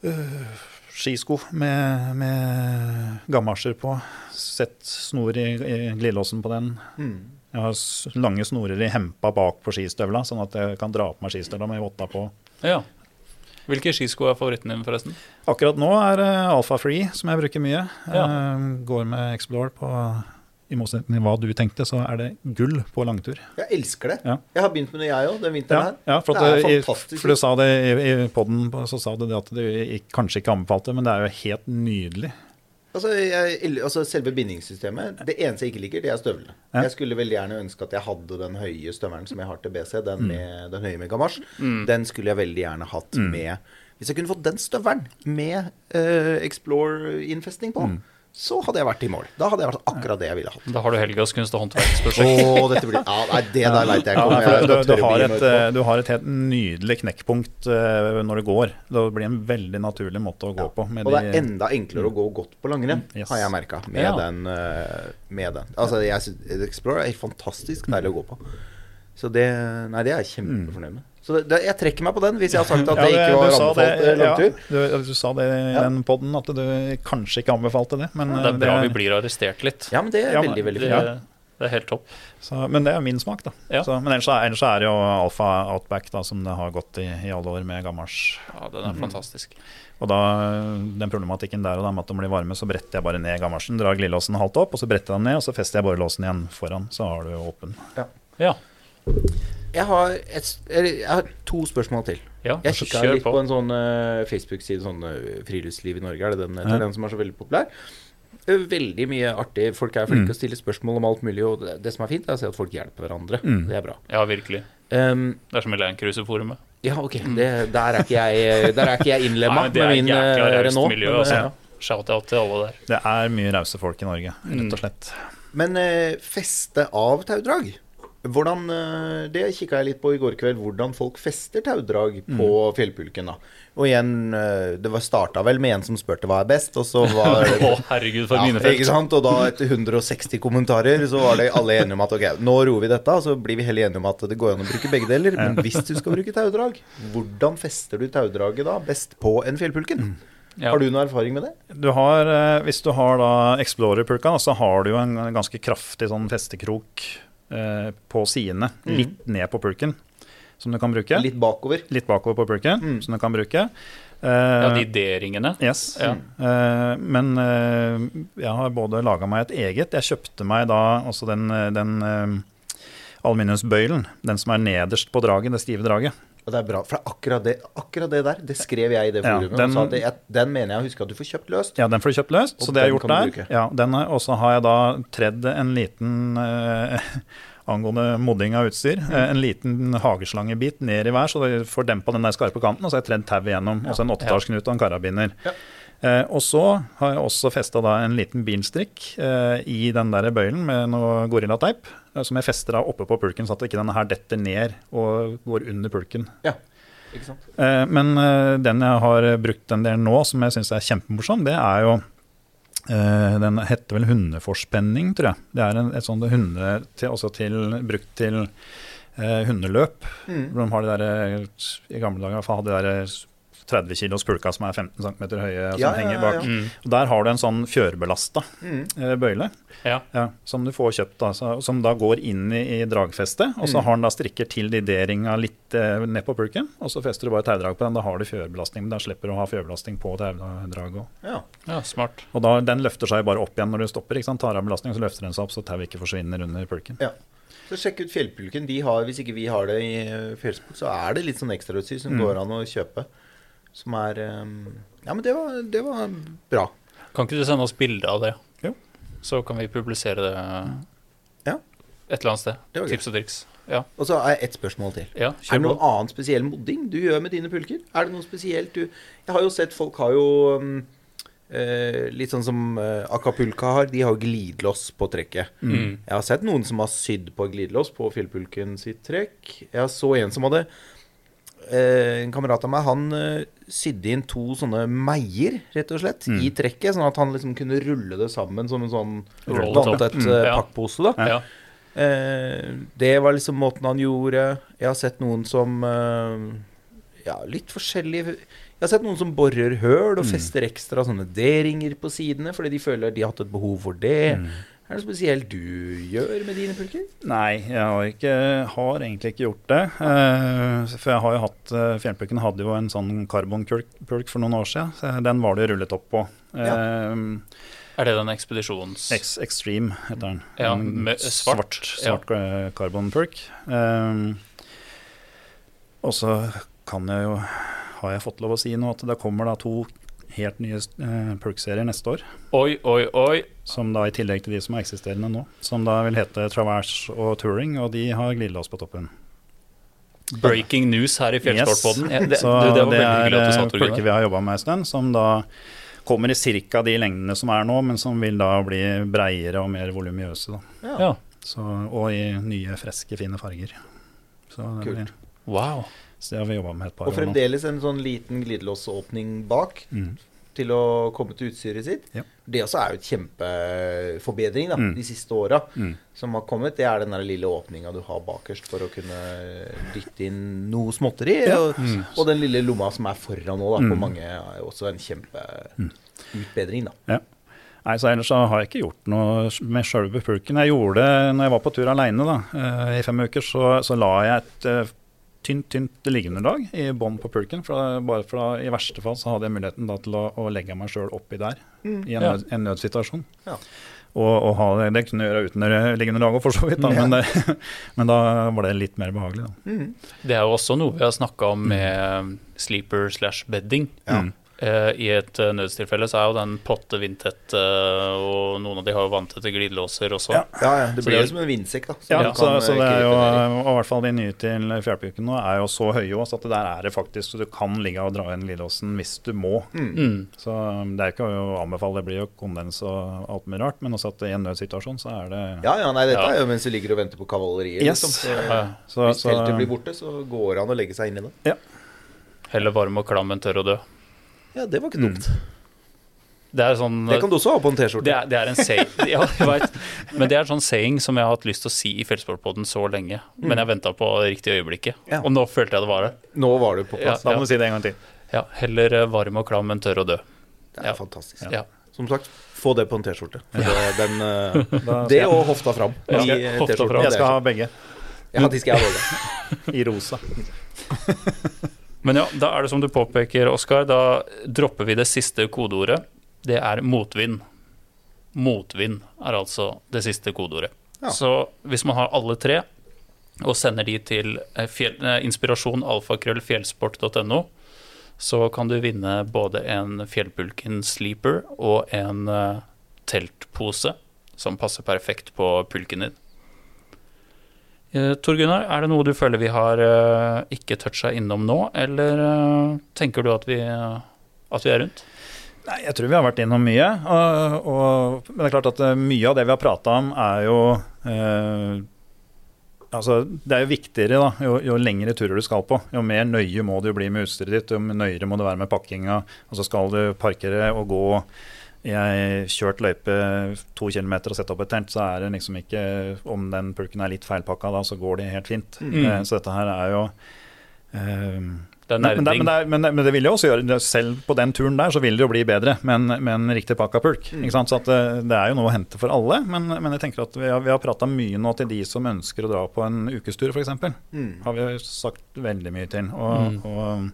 eh, skisko med, med gammasjer på, sett snor i, i glidelåsen på den. Mm. Jeg har lange snorer i hempa bak på skistøvla, sånn at jeg kan dra på meg skistøvla med votta på. ja. Hvilke skisko er favoritten din, forresten? Akkurat nå er det Alpha Free som jeg bruker mye. Ja. Eh, går med Explore på I motsetning til hva du tenkte, så er det gull på langtur. Jeg elsker det. Ja. Jeg har begynt med det, jeg òg, den Ja, her. ja for, det er det, i, fantastisk. for du sa det i, i poden, så sa du det at du kanskje ikke anbefalte, men det er jo helt nydelig. Altså, jeg, altså Selve bindingssystemet Det eneste jeg ikke liker, det er støvlene. Ja. Jeg skulle veldig gjerne ønske at jeg hadde den høye støvelen som jeg har til BC. Den, Mm. med, den høye med gamasj. Den skulle jeg veldig gjerne hatt med Hvis jeg kunne fått den støvelen med uh, Explore-innfesting på, Mm. Så hadde jeg vært i mål. Da hadde jeg vært akkurat det jeg ville hatt. Da har du Helgas kunst- og håndverksprosjekt. dette blir ja, Nei, det der veit jeg ikke Ja, du, du, har et, på. eh, du har et helt nydelig knekkpunkt eh, når du går. Det blir en veldig naturlig måte å gå på. Med Og det er enda enklere å gå godt på langrenn, Mm, yes. har jeg merka. Med, Ja. den, eh, med den. Altså, jeg Explorer er fantastisk deilig å gå på. Så det Nei, det er jeg kjempefornøyd med. Så det, det, jeg trekker meg på den, hvis jeg har sagt at [laughs] Ja, det ikke var anbefalt det, eh, langtur. Ja, du, du sa det i Ja. den poden at du kanskje ikke anbefalte det. Men, Det eh, er bra vi blir arrestert litt. Ja, men det er Ja, veldig, veldig Det, fint. det er helt topp. så, men det er min smak, da. Ja. Så, men ellers, er- ellers er det jo Alfa Outback, da, som det har gått i, i alle år med gammars. Ja, den er fantastisk. Og da, den problematikken der og da med at de blir varme, så bretter jeg bare ned gammasjen, drar glidelåsen halvt opp, og så bretter jeg den ned, og så fester jeg borrelåsen igjen foran, så har du åpen. åpen. Ja. Jeg har, et, jeg har to spørsmål til. ja Jeg så kikka litt på, en sånn uh, Facebook-side, sånn uh, Friluftsliv i Norge, er det den heter? Ja. Den som er så veldig populær. Eh, Veldig mye artig. Folk er flinke Mm. til å stille spørsmål om alt mulig, og det, det som er fint, er å se at folk hjelper hverandre. Mm. Det er bra. Ja, virkelig. Um, Det er som i Landcruiser-forumet. Ja, ok. Det, der, er ikke jeg, der er ikke jeg innlemma Nei, med er min eh, Renault. miljø, men, altså. ja. Shout-out til alle der. Det er mye rause folk i Norge, Mm. rett og slett. Men uh, feste av taudrag hvordan, eh, Det kikka jeg litt på i går kveld, hvordan folk fester taudrag på fjellpulken. da Og igjen, eh, det var starta vel med en som spurte hva er best, og så var [laughs] Å, herregud, for ja, minefelt. ikke sant? Og da, etter 160 kommentarer, så var det alle enige om at ok, nå roer vi dette, og så blir vi heller enige om at det går an å bruke begge deler. Men hvis du skal bruke taudrag, hvordan fester du taudraget da best på en fjellpulken? Ja. Har du noe erfaring med det? Du har, eh, hvis du har da Explorer-pulka, så har du jo en ganske kraftig sånn festekrok på sidene, litt ned på pulken, som du kan bruke. Litt bakover. Litt bakover på pulken, Mm. som du kan bruke. Ja, Eh, de D-ringene. Yes. Ja. Uh, men uh, jeg har både laga meg et eget Jeg kjøpte meg da også den, eh, den eh, aluminiumsbøylen. Den som er nederst på draget, det stive draget. Og det er bra, for akkurat det, akkurat det der, det skrev jeg i det Ja, den- og sa at jeg, den mener jeg å huske at du får kjøpt løst. Ja, den får du kjøpt løst, så det jeg har gjort der. Ja, Og så har jeg da tredd en liten eh, [laughs] Angående modding av utstyr. Eh, En liten hageslangebit ned i hver, så du får dempa den der skarpe kanten. Og så har jeg tredd tauet igjennom. Og så en åttetallsknute og en karabiner. Ja. Eh, og så har jeg også festa en liten bilstrikk eh, i den der bøylen med noe gorillateip. Eh, som jeg fester da oppe på pulken, så at ikke denne her detter ned og går under pulken. Ja, ikke sant? Eh, Men den jeg har brukt en del nå, som jeg syns er kjempemorsom, det er jo eh, Den heter vel hundeforspenning, tror jeg. Det er en, et sånt hunde til, også til, brukt til eh, hundeløp. Mm. De har de der, I gamle dager hadde de der 30 kilos pulka som er 15 cm høye, som Ja, ja, henger ja, bak. ja. Mm. Og Der har du en sånn fjørbelasta Mm. eh, bøyle. Ja. Ja, som du får kjøpt, da, så, som da går inn i, i dragfestet. Og så Mm. har den da strikker til de D-ringa litt eh, ned på pulken. Og så fester du bare taudrag på den. Da har du fjørbelastning. Men da slipper du å ha fjørbelastning på taudraget òg. Ja. ja. Og da, den løfter seg bare opp igjen når du stopper. ikke sant? Tar av belastning, så løfter den seg opp så tauet ikke forsvinner under pulken. ja. Så sjekk ut Fjellpulken. De har, hvis ikke vi har det i eh, Fjellsport, så er det litt sånn ekstrautstyr som Mm. går an å kjøpe. Som er eh, Ja, men det var, det var bra. Kan ikke du sende oss bilde av det? Jo. Så kan vi publisere det Ja. et eller annet sted. Tips og triks. Ja, Og så har jeg ett spørsmål til. ja Er det noe på. annen spesiell modding du gjør med dine pulker? Er det noe spesielt du Jeg har jo sett folk har jo um, eh, Litt sånn som eh, Acapulca har. De har jo glidelås på trekket. Mm. Jeg har sett noen som har sydd på glidelås på fjellpulken sitt trekk. Jeg så en som hadde En kamerat av meg, han eh, sydde inn to sånne meier, rett og slett, Mm. i trekket. Sånn at han liksom kunne rulle det sammen som en sånn vanntett Mm, eh, ja. pakkpose. da Ja. Eh, det var liksom måten han gjorde. Jeg har sett noen som eh, Ja, litt forskjellig Jeg har sett noen som borer høl og fester ekstra sånne D-ringer på sidene fordi de føler de har hatt et behov for det. Er det noe spesielt du gjør med dine pulker? Nei, jeg har, ikke, har egentlig ikke gjort det. Uh, for jeg har jo hatt uh, Fjernpulken hadde jo en sånn karbonpulk for noen år siden. Så den var det jo rullet opp på. Eh, Er det den ekspedisjons... Ex Extreme heter den. Ja, med svart, svart, svart karbonpulk. Eh, og så kan jeg jo Har jeg fått lov å si nå at det kommer da to helt nye uh, pulkserier neste år. Oi, oi, oi. Som da i tillegg til de som er eksisterende nå. Som da vil hete Traverse og Touring, og de har glidelås på toppen. Breaking news her i Fjellsportpodden. Ja, det, Så det det er det, Tor pulker vi har jobba med en stund, som da kommer i ca. de lengdene som er nå, men som vil da bli breiere og mer volumiøse. Ja. Ja. Og i nye, friske, fine farger. Så det, Kult. blir, Wow. Så det har vi jobba med et par år nå. Og fremdeles en sånn liten glidelåsåpning bak Mm. til å komme til utstyret sitt. Ja. Det også er jo et kjempeforbedring da, Mm. de siste åra Mm. som har kommet. Det er den der lille åpninga du har bakerst for å kunne dytte inn noe småtteri. Ja. Og, Mm. og den lille lomma som er foran nå, da, for Mm. mange, er jo også en kjempeutbedring, da. Nei, så Ellers så har jeg ikke gjort noe med sjølve pulken. Jeg gjorde det når jeg var på tur aleine i fem uker. Så, så la jeg et eh, tynt tynt liggeunderlag i bånn på pulken. For da, bare for da, I verste fall så hadde jeg muligheten da, til å, å legge meg sjøl oppi der i en, Ja. nød, en nødsituasjon. Ja. Og, og ha det, det kunne jeg gjøre uten liggeunderlag for så vidt, da, Ja. men, det, [laughs] men da var det litt mer behagelig. Da. Mhm. Det er jo også noe vi har snakka om med sleeper slash bedding. Ja. Mm. Eh, I et eh, nødstilfelle så er jo den potte vindtett, eh, og noen av de har jo vanntette glidelåser også. Ja. Ja, ja. Det blir jo som en vindsekk, da. som Ja, så, så det er jo, og i hvert fall de nye til fjærpjuken nå er jo så høye også, at det der er det faktisk så du kan ligge og dra inn glidelåsen hvis du må. Mm. Så um, det er ikke å anbefale, det blir jo kondens og alt mulig rart, men også at i en nødsituasjon så er det Ja, ja, nei, dette Ja. er jo mens du ligger og venter på kavaleriet. Yes. Liksom. Så, Ja. så, hvis teltet blir borte, så går det an å legge seg inn i det. Heller varm og klam enn tørr og død. Ja, det var ikke Mm. dumt. Det er sånn Det kan du også ha på en T-skjorte. Det, det er en saying [laughs] ja, jeg vet. Men det er en sånn saying som jeg har hatt lyst til å si i Fjellsportpodden så lenge. Men jeg venta på det riktige øyeblikket, Ja. og nå følte jeg det var det. Nå var du på Ja, plass. Da må du si det en gang til. Ja, Heller eh, varm og klam enn tørr og død. Det er Ja. fantastisk. Ja. Som sagt, få det på en T-skjorte. Det- Den, eh, [laughs] det og hofta fram. Ja, i hofta T-skjorten. fram. jeg skal ha begge Ja, de skal jeg holde. [laughs] i rosa. Men ja, da er det som du påpeker, Oskar. Da dropper vi det siste kodeordet. Det er motvind. Motvind er altså det siste kodeordet. Ja. Så hvis man har alle tre, og sender de til eh, fjell, eh, inspirasjon alfakrøllfjellsport.no, så kan du vinne både en Fjellpulken sleeper og en eh, teltpose som passer perfekt på pulken din. Eh, Tor Gunnar, er det noe du føler vi har eh, ikke toucha innom nå, eller eh, tenker du at vi, at vi er rundt? Nei, jeg tror vi har vært innom mye. Og, og, men det er klart at mye av det vi har prata om, er jo eh, Altså, det er jo viktigere da, jo, jo lengre turer du skal på. Jo mer nøye må du bli med utstyret ditt, jo nøyere må du være med pakkinga. Og så skal du parkere og gå ei kjørt løype to kilometer og satt opp et tent, så er det liksom ikke Om den pulken er litt feilpakka, da, så går det helt fint. Mm. Eh, så dette her er jo eh, Det er men, men, det, men, det, men, det- men det vil jo også gjøre Selv på den turen der så vil det jo bli bedre med en, riktig pakka pulk. Mm. Ikke sant? Så at det, det er jo noe å hente for alle. Men, men jeg tenker at vi har, vi har prata mye nå til de som ønsker å dra på en ukestur, f.eks. Mm. Har vi sagt veldig mye til. Og, Mm. og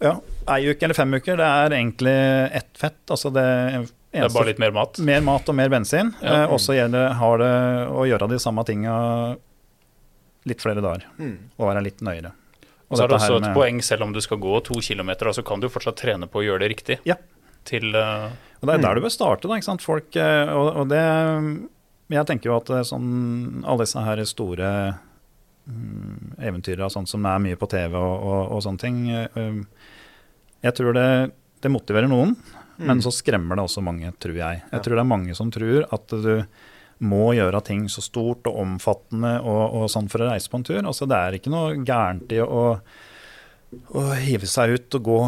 ja, ei uke eller fem uker, det er egentlig ett fett. Altså det Det er bare litt mer mat. mer mat og mer bensin. Ja. Eh, og så har det å gjøre de samme tinga litt flere dager. Mm. Og være litt nøyere. Og så er det også et med- poeng, selv om du skal gå to kilometer, så kan du fortsatt trene på å gjøre det riktig. Ja. Til uh, Og det er Mm. der du bør starte, da. ikke sant? Folk, eh, og, og det Jeg tenker jo at eh, sånn, alle disse her store mm, eventyrene sånn som er mye på TV og, og, og sånne ting um, Jeg tror det, det motiverer noen, men så skremmer det også mange, tror jeg. Jeg Ja. tror det er mange som tror at du må gjøre ting så stort og omfattende og, og sånn for å reise på en tur. Altså, det er ikke noe gærent i å, å hive seg ut og gå,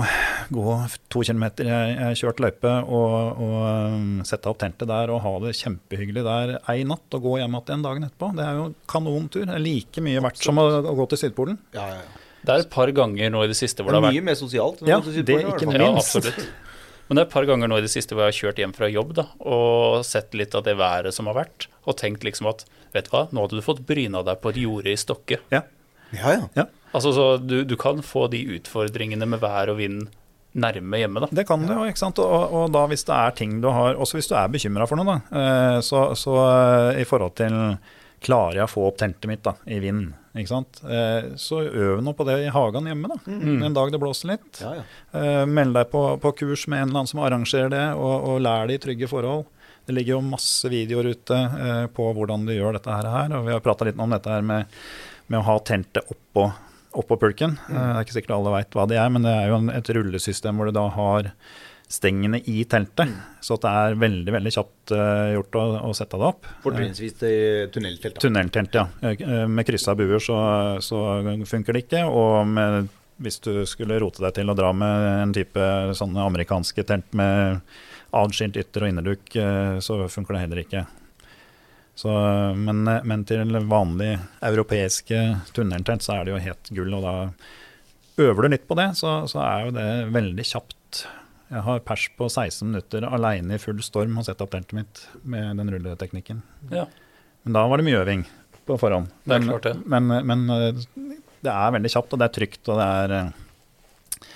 gå to kilometer i kjørt løype og, og um, sette opp teltet der og ha det kjempehyggelig der ei natt og gå hjem igjen dagen etterpå. Det er jo kanontur. Det er like mye verdt som å, å gå til Sydpolen. Ja, ja, ja. Det er et par ganger nå i det siste hvor Det det har vært mye mer sosialt. Ja, det, det er ikke fall. Ja, minst. absolutt. Men det er et par ganger nå i det siste hvor jeg har kjørt hjem fra jobb da, og sett litt av det været som har vært, og tenkt liksom at vet du hva, nå hadde du fått bryna deg på et jorde i Stokke. Ja. Ja, ja. Altså, så du, du kan få de utfordringene med vær og vind nærme hjemme, da. Det kan du jo, ikke sant. Og, og da hvis det er ting du har Også hvis du er bekymra for noe, da. eh, Så, så eh, i forhold til Klarer jeg å få opp teltet mitt da, i vind? Ikke sant? Eh, Så øv nå på det i hagen hjemme, da. Mm. En dag det blåser litt. ja, ja. Eh, Meld deg på, på kurs med en eller annen som arrangerer det, og, og lær det i trygge forhold. Det ligger jo masse videoer ute eh, på hvordan du gjør dette her. Og vi har prata litt om dette her med, med å ha teltet oppå, oppå pulken. Mm. det er ikke sikkert alle veit hva det er, men det er jo et rullesystem hvor du da har stengene i teltet. Så det er veldig veldig kjapt eh, gjort å, å sette det opp. Fortrinnsvis tunneltelt. da. Tunneltent, ja. Eh, Med kryssa buer så, så funker det ikke. Og med, hvis du skulle rote deg til å dra med en type sånne amerikanske telt med adskilt ytter- og innerduk, eh, så funker det heller ikke. Så, men, men til vanlig europeiske tunneltelt så er det jo helt gull, og da øver du litt på det, så, så er jo det veldig kjapt. Jeg har pers på 16 minutter aleine i full storm og sett opp teltet mitt med den rulleteknikken. Ja. Men da var det mye øving på forhånd. Det er klart det. men, men eh, det er veldig kjapt, og det er trygt, og det er eh,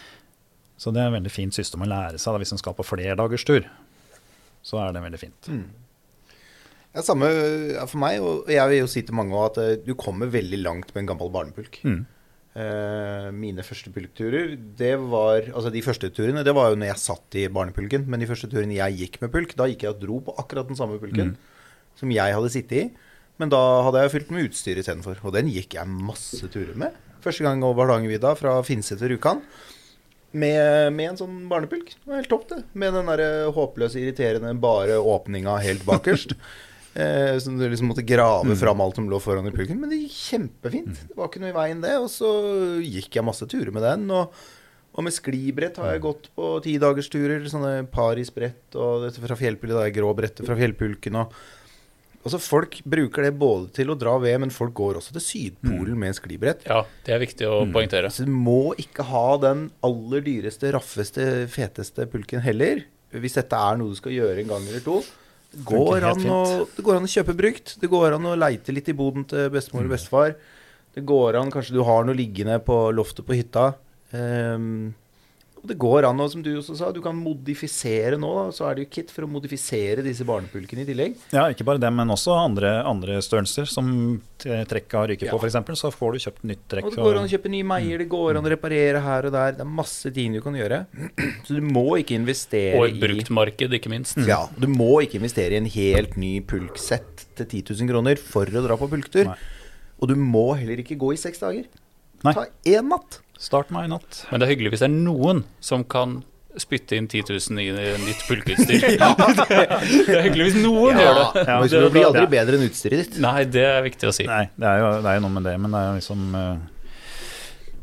Så det er et veldig fint system å lære seg da, hvis en skal på flerdagerstur. Så er det veldig fint. Mm. Ja, samme for meg, og jeg vil jo si til mange også at eh, du kommer veldig langt med en gammel barnepulk. Mm. Eh, mine første pulkturer, det var Altså de første turene, det var jo når jeg satt i barnepulken. Men de første turene jeg gikk med pulk, da gikk jeg og dro på akkurat den samme pulken som jeg hadde sittet i. Men da hadde jeg fylt med utstyr istedenfor. Og den gikk jeg masse turer med. Første gang over Hardangervidda, fra Finse til Rjukan. Med, med en sånn barnepulk. Det var helt topp, det. Med den derre håpløse, irriterende bare åpninga helt bakerst. [laughs] Eh, så du liksom måtte grave fram alt som lå foran i pulken. Men det gikk kjempefint. Det var ikke noe i veien, det. Og så gikk jeg masse turer med den. Og, og med sklibrett har jeg gått på tidagersturer. Sånne parisbrett og dette fra fjellpulken. Det grå brettet fra fjellpulken. Og, altså Folk bruker det både til å dra ved, men folk går også til Sydpolen med sklibrett. Ja, det er viktig å poengtere. Så du må ikke ha den aller dyreste, raffeste, feteste pulken heller. Hvis dette er noe du skal gjøre en gang eller to. Går, an å, det går an å kjøpe brukt. Det går an å leite litt i boden til bestemor og bestefar. Det går an, kanskje du har noe liggende på loftet på hytta. Ehm, og det går an, og som du også sa, du kan modifisere nå. Da, så er det jo kit for å modifisere disse barnepulkene i tillegg. Ja, ikke bare det, men også andre, andre størrelser, som trekket trekka ryker Ja. på f.eks. Så får du kjøpt nytt trekk. Og det går an å kjøpe nye meier, det går an å reparere her og der. Det er masse ting du kan gjøre. [clears throat] Så du må ikke investere i Og et brukt bruktmarked, ikke minst. Ja, Du må ikke investere i en helt ny pulksett til 10 000 kroner for å dra på pulktur. Nei. Og du må heller ikke gå i seks dager. Nei. Ta én natt. Start meg i natt. Men det er hyggelig hvis det er noen som kan spytte inn 10 000 i nytt pulkeutstyr. [laughs] det er hyggelig hvis noen gjør det. Ja, hvis det- blir aldri bedre enn utstyret ditt. Nei, det er viktig å si. Nei, det er, jo, det er jo noe med det, men det er jo liksom eh,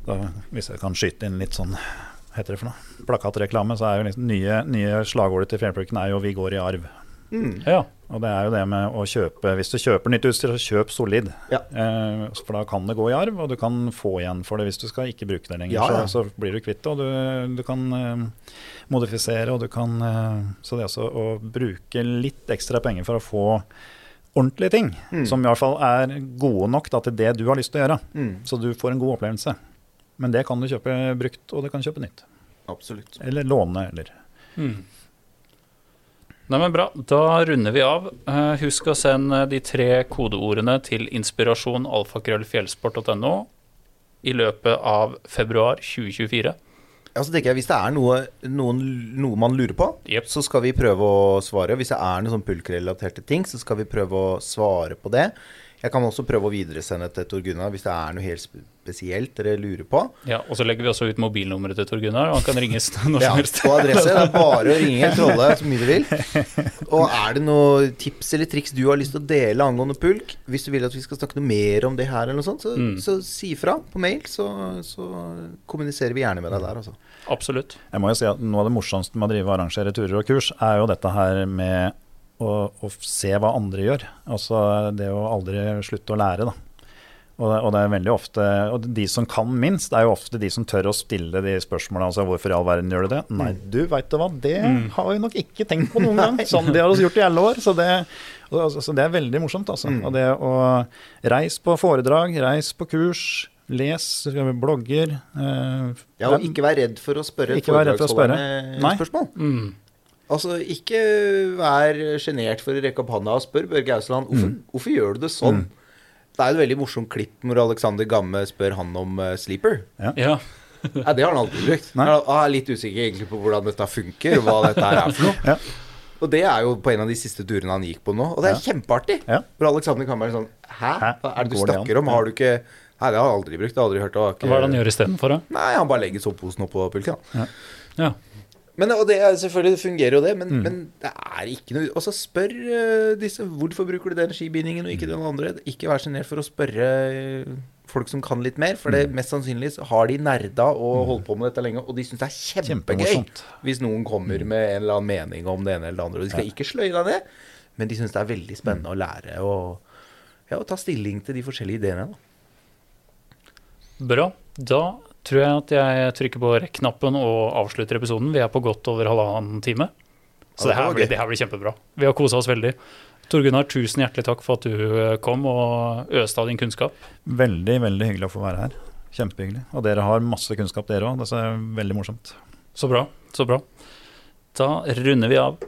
da, Hvis jeg kan skyte inn litt sånn heter det for noe? Plakatreklame, så er jo liksom nye, nye slagordet til Fjellpulken er jo 'Vi går i arv'. Mm. Ja. Og det er jo det med å kjøpe Hvis du kjøper nytt utstyr, så kjøp solid. Ja. Eh, for da kan det gå i arv, og du kan få igjen for det hvis du skal ikke bruke det lenger. Ja, ja. Så, så blir du kvitt det, og du, du kan eh, modifisere, og du kan eh, Så det også å bruke litt ekstra penger for å få ordentlige ting, Mm. som i hvert fall er gode nok da, til det du har lyst til å gjøre, Mm. så du får en god opplevelse. Men det kan du kjøpe brukt, og du kan kjøpe nytt. Absolutt. Eller låne, eller Mm. Nei, men Bra. Da runder vi av. Eh, husk å sende de tre kodeordene til inspirasjon alfakrøllfjellsport.no i løpet av februar 2024. Ja, så tenker jeg Hvis det er noe, noen, noe man lurer på, yep. så skal vi prøve å svare. Hvis det er noen sånn pulkrelaterte ting, så skal vi prøve å svare på det. Jeg kan også prøve å videresende til Tor Gunnar hvis det er noe helt spesielt dere lurer på. Ja, Og så legger vi også ut mobilnummeret til Tor Gunnar, og han kan ringes [laughs] når som helst. Ja, på adresse. Det er bare å ringe [laughs] Trolle så mye du vil. Og er det noe tips eller triks du har lyst til å dele angående pulk, hvis du vil at vi skal snakke noe mer om det her, eller noe sånt, så, Mm. så si ifra på mail, så, så kommuniserer vi gjerne med deg der, altså. Absolutt. Jeg må jo si at Noe av det morsomste med å drive og arrangere turer og kurs, er jo dette her med å, å se hva andre gjør. Altså det å aldri slutte å lære, da. Og det, og det er veldig ofte Og de som kan minst, er jo ofte de som tør å stille de spørsmålene. Altså hvorfor i all verden gjør du det? Nei, du veit du hva, det har vi nok ikke tenkt på noen gang. [laughs] Sånn de har oss gjort i alle år. Så det, altså, så det er veldig morsomt, altså. Og det å reise på foredrag, reise på kurs, les blogger. Eh, Ja, og ikke vær redd for å spørre Ikke vær redd for å spørre. foredragsholderne spørsmål. Mm. Altså, ikke vær sjenert for å rekke opp handa og spør Børge Ausland hvorfor, Mm. hvorfor gjør du det sånn. Det er jo et veldig morsomt klipp hvor Alexander Gamme spør han om uh, sleeper. Ja. Nei, [laughs] det har han aldri brukt. Nei. Han er litt usikker egentlig på hvordan dette funker, og hva dette her er for noe. [laughs] Ja. Og det er jo på en av de siste turene han gikk på nå, og det er kjempeartig. Ja. Alexander Gamme er sånn Hæ? Hva er det du Går det snakker om? Har du ikke Nei, det har jeg aldri brukt. Det har jeg aldri hørt. Det har ikke... Hva er det han gjør istedenfor, da? Nei, han bare legger soppposen opp på pulken. Ja. Ja. Men og det er selvfølgelig det fungerer jo det, men, Mm. men det er ikke noe Og så spør eh, disse hvorfor bruker du den skibindingen og ikke den andre. Ikke vær sjenert for å spørre eh, folk som kan litt mer, for Mm. det mest sannsynlig så har de nerda og holdt på med dette lenge, og de syns det er kjempegøy Kjempemorsomt. hvis noen kommer med en eller annen mening om det ene eller det andre. Og de skal ikke sløye deg ned, men de syns det er veldig spennende å lære og, ja, å ta stilling til de forskjellige ideene. Da. Bra. Da tror jeg at jeg trykker på rekk-knappen og avslutter episoden. Vi er på godt over halvannen time. Så Ja, det det her, blir, det her blir kjempebra. Vi har kosa oss veldig. Tor Gunnar, tusen hjertelig takk for at du eh, kom og øste av din kunnskap. Veldig, veldig hyggelig å få være her. Kjempehyggelig. Og dere har masse kunnskap, dere òg. Det er veldig morsomt. Så bra. Så bra. Da runder vi av.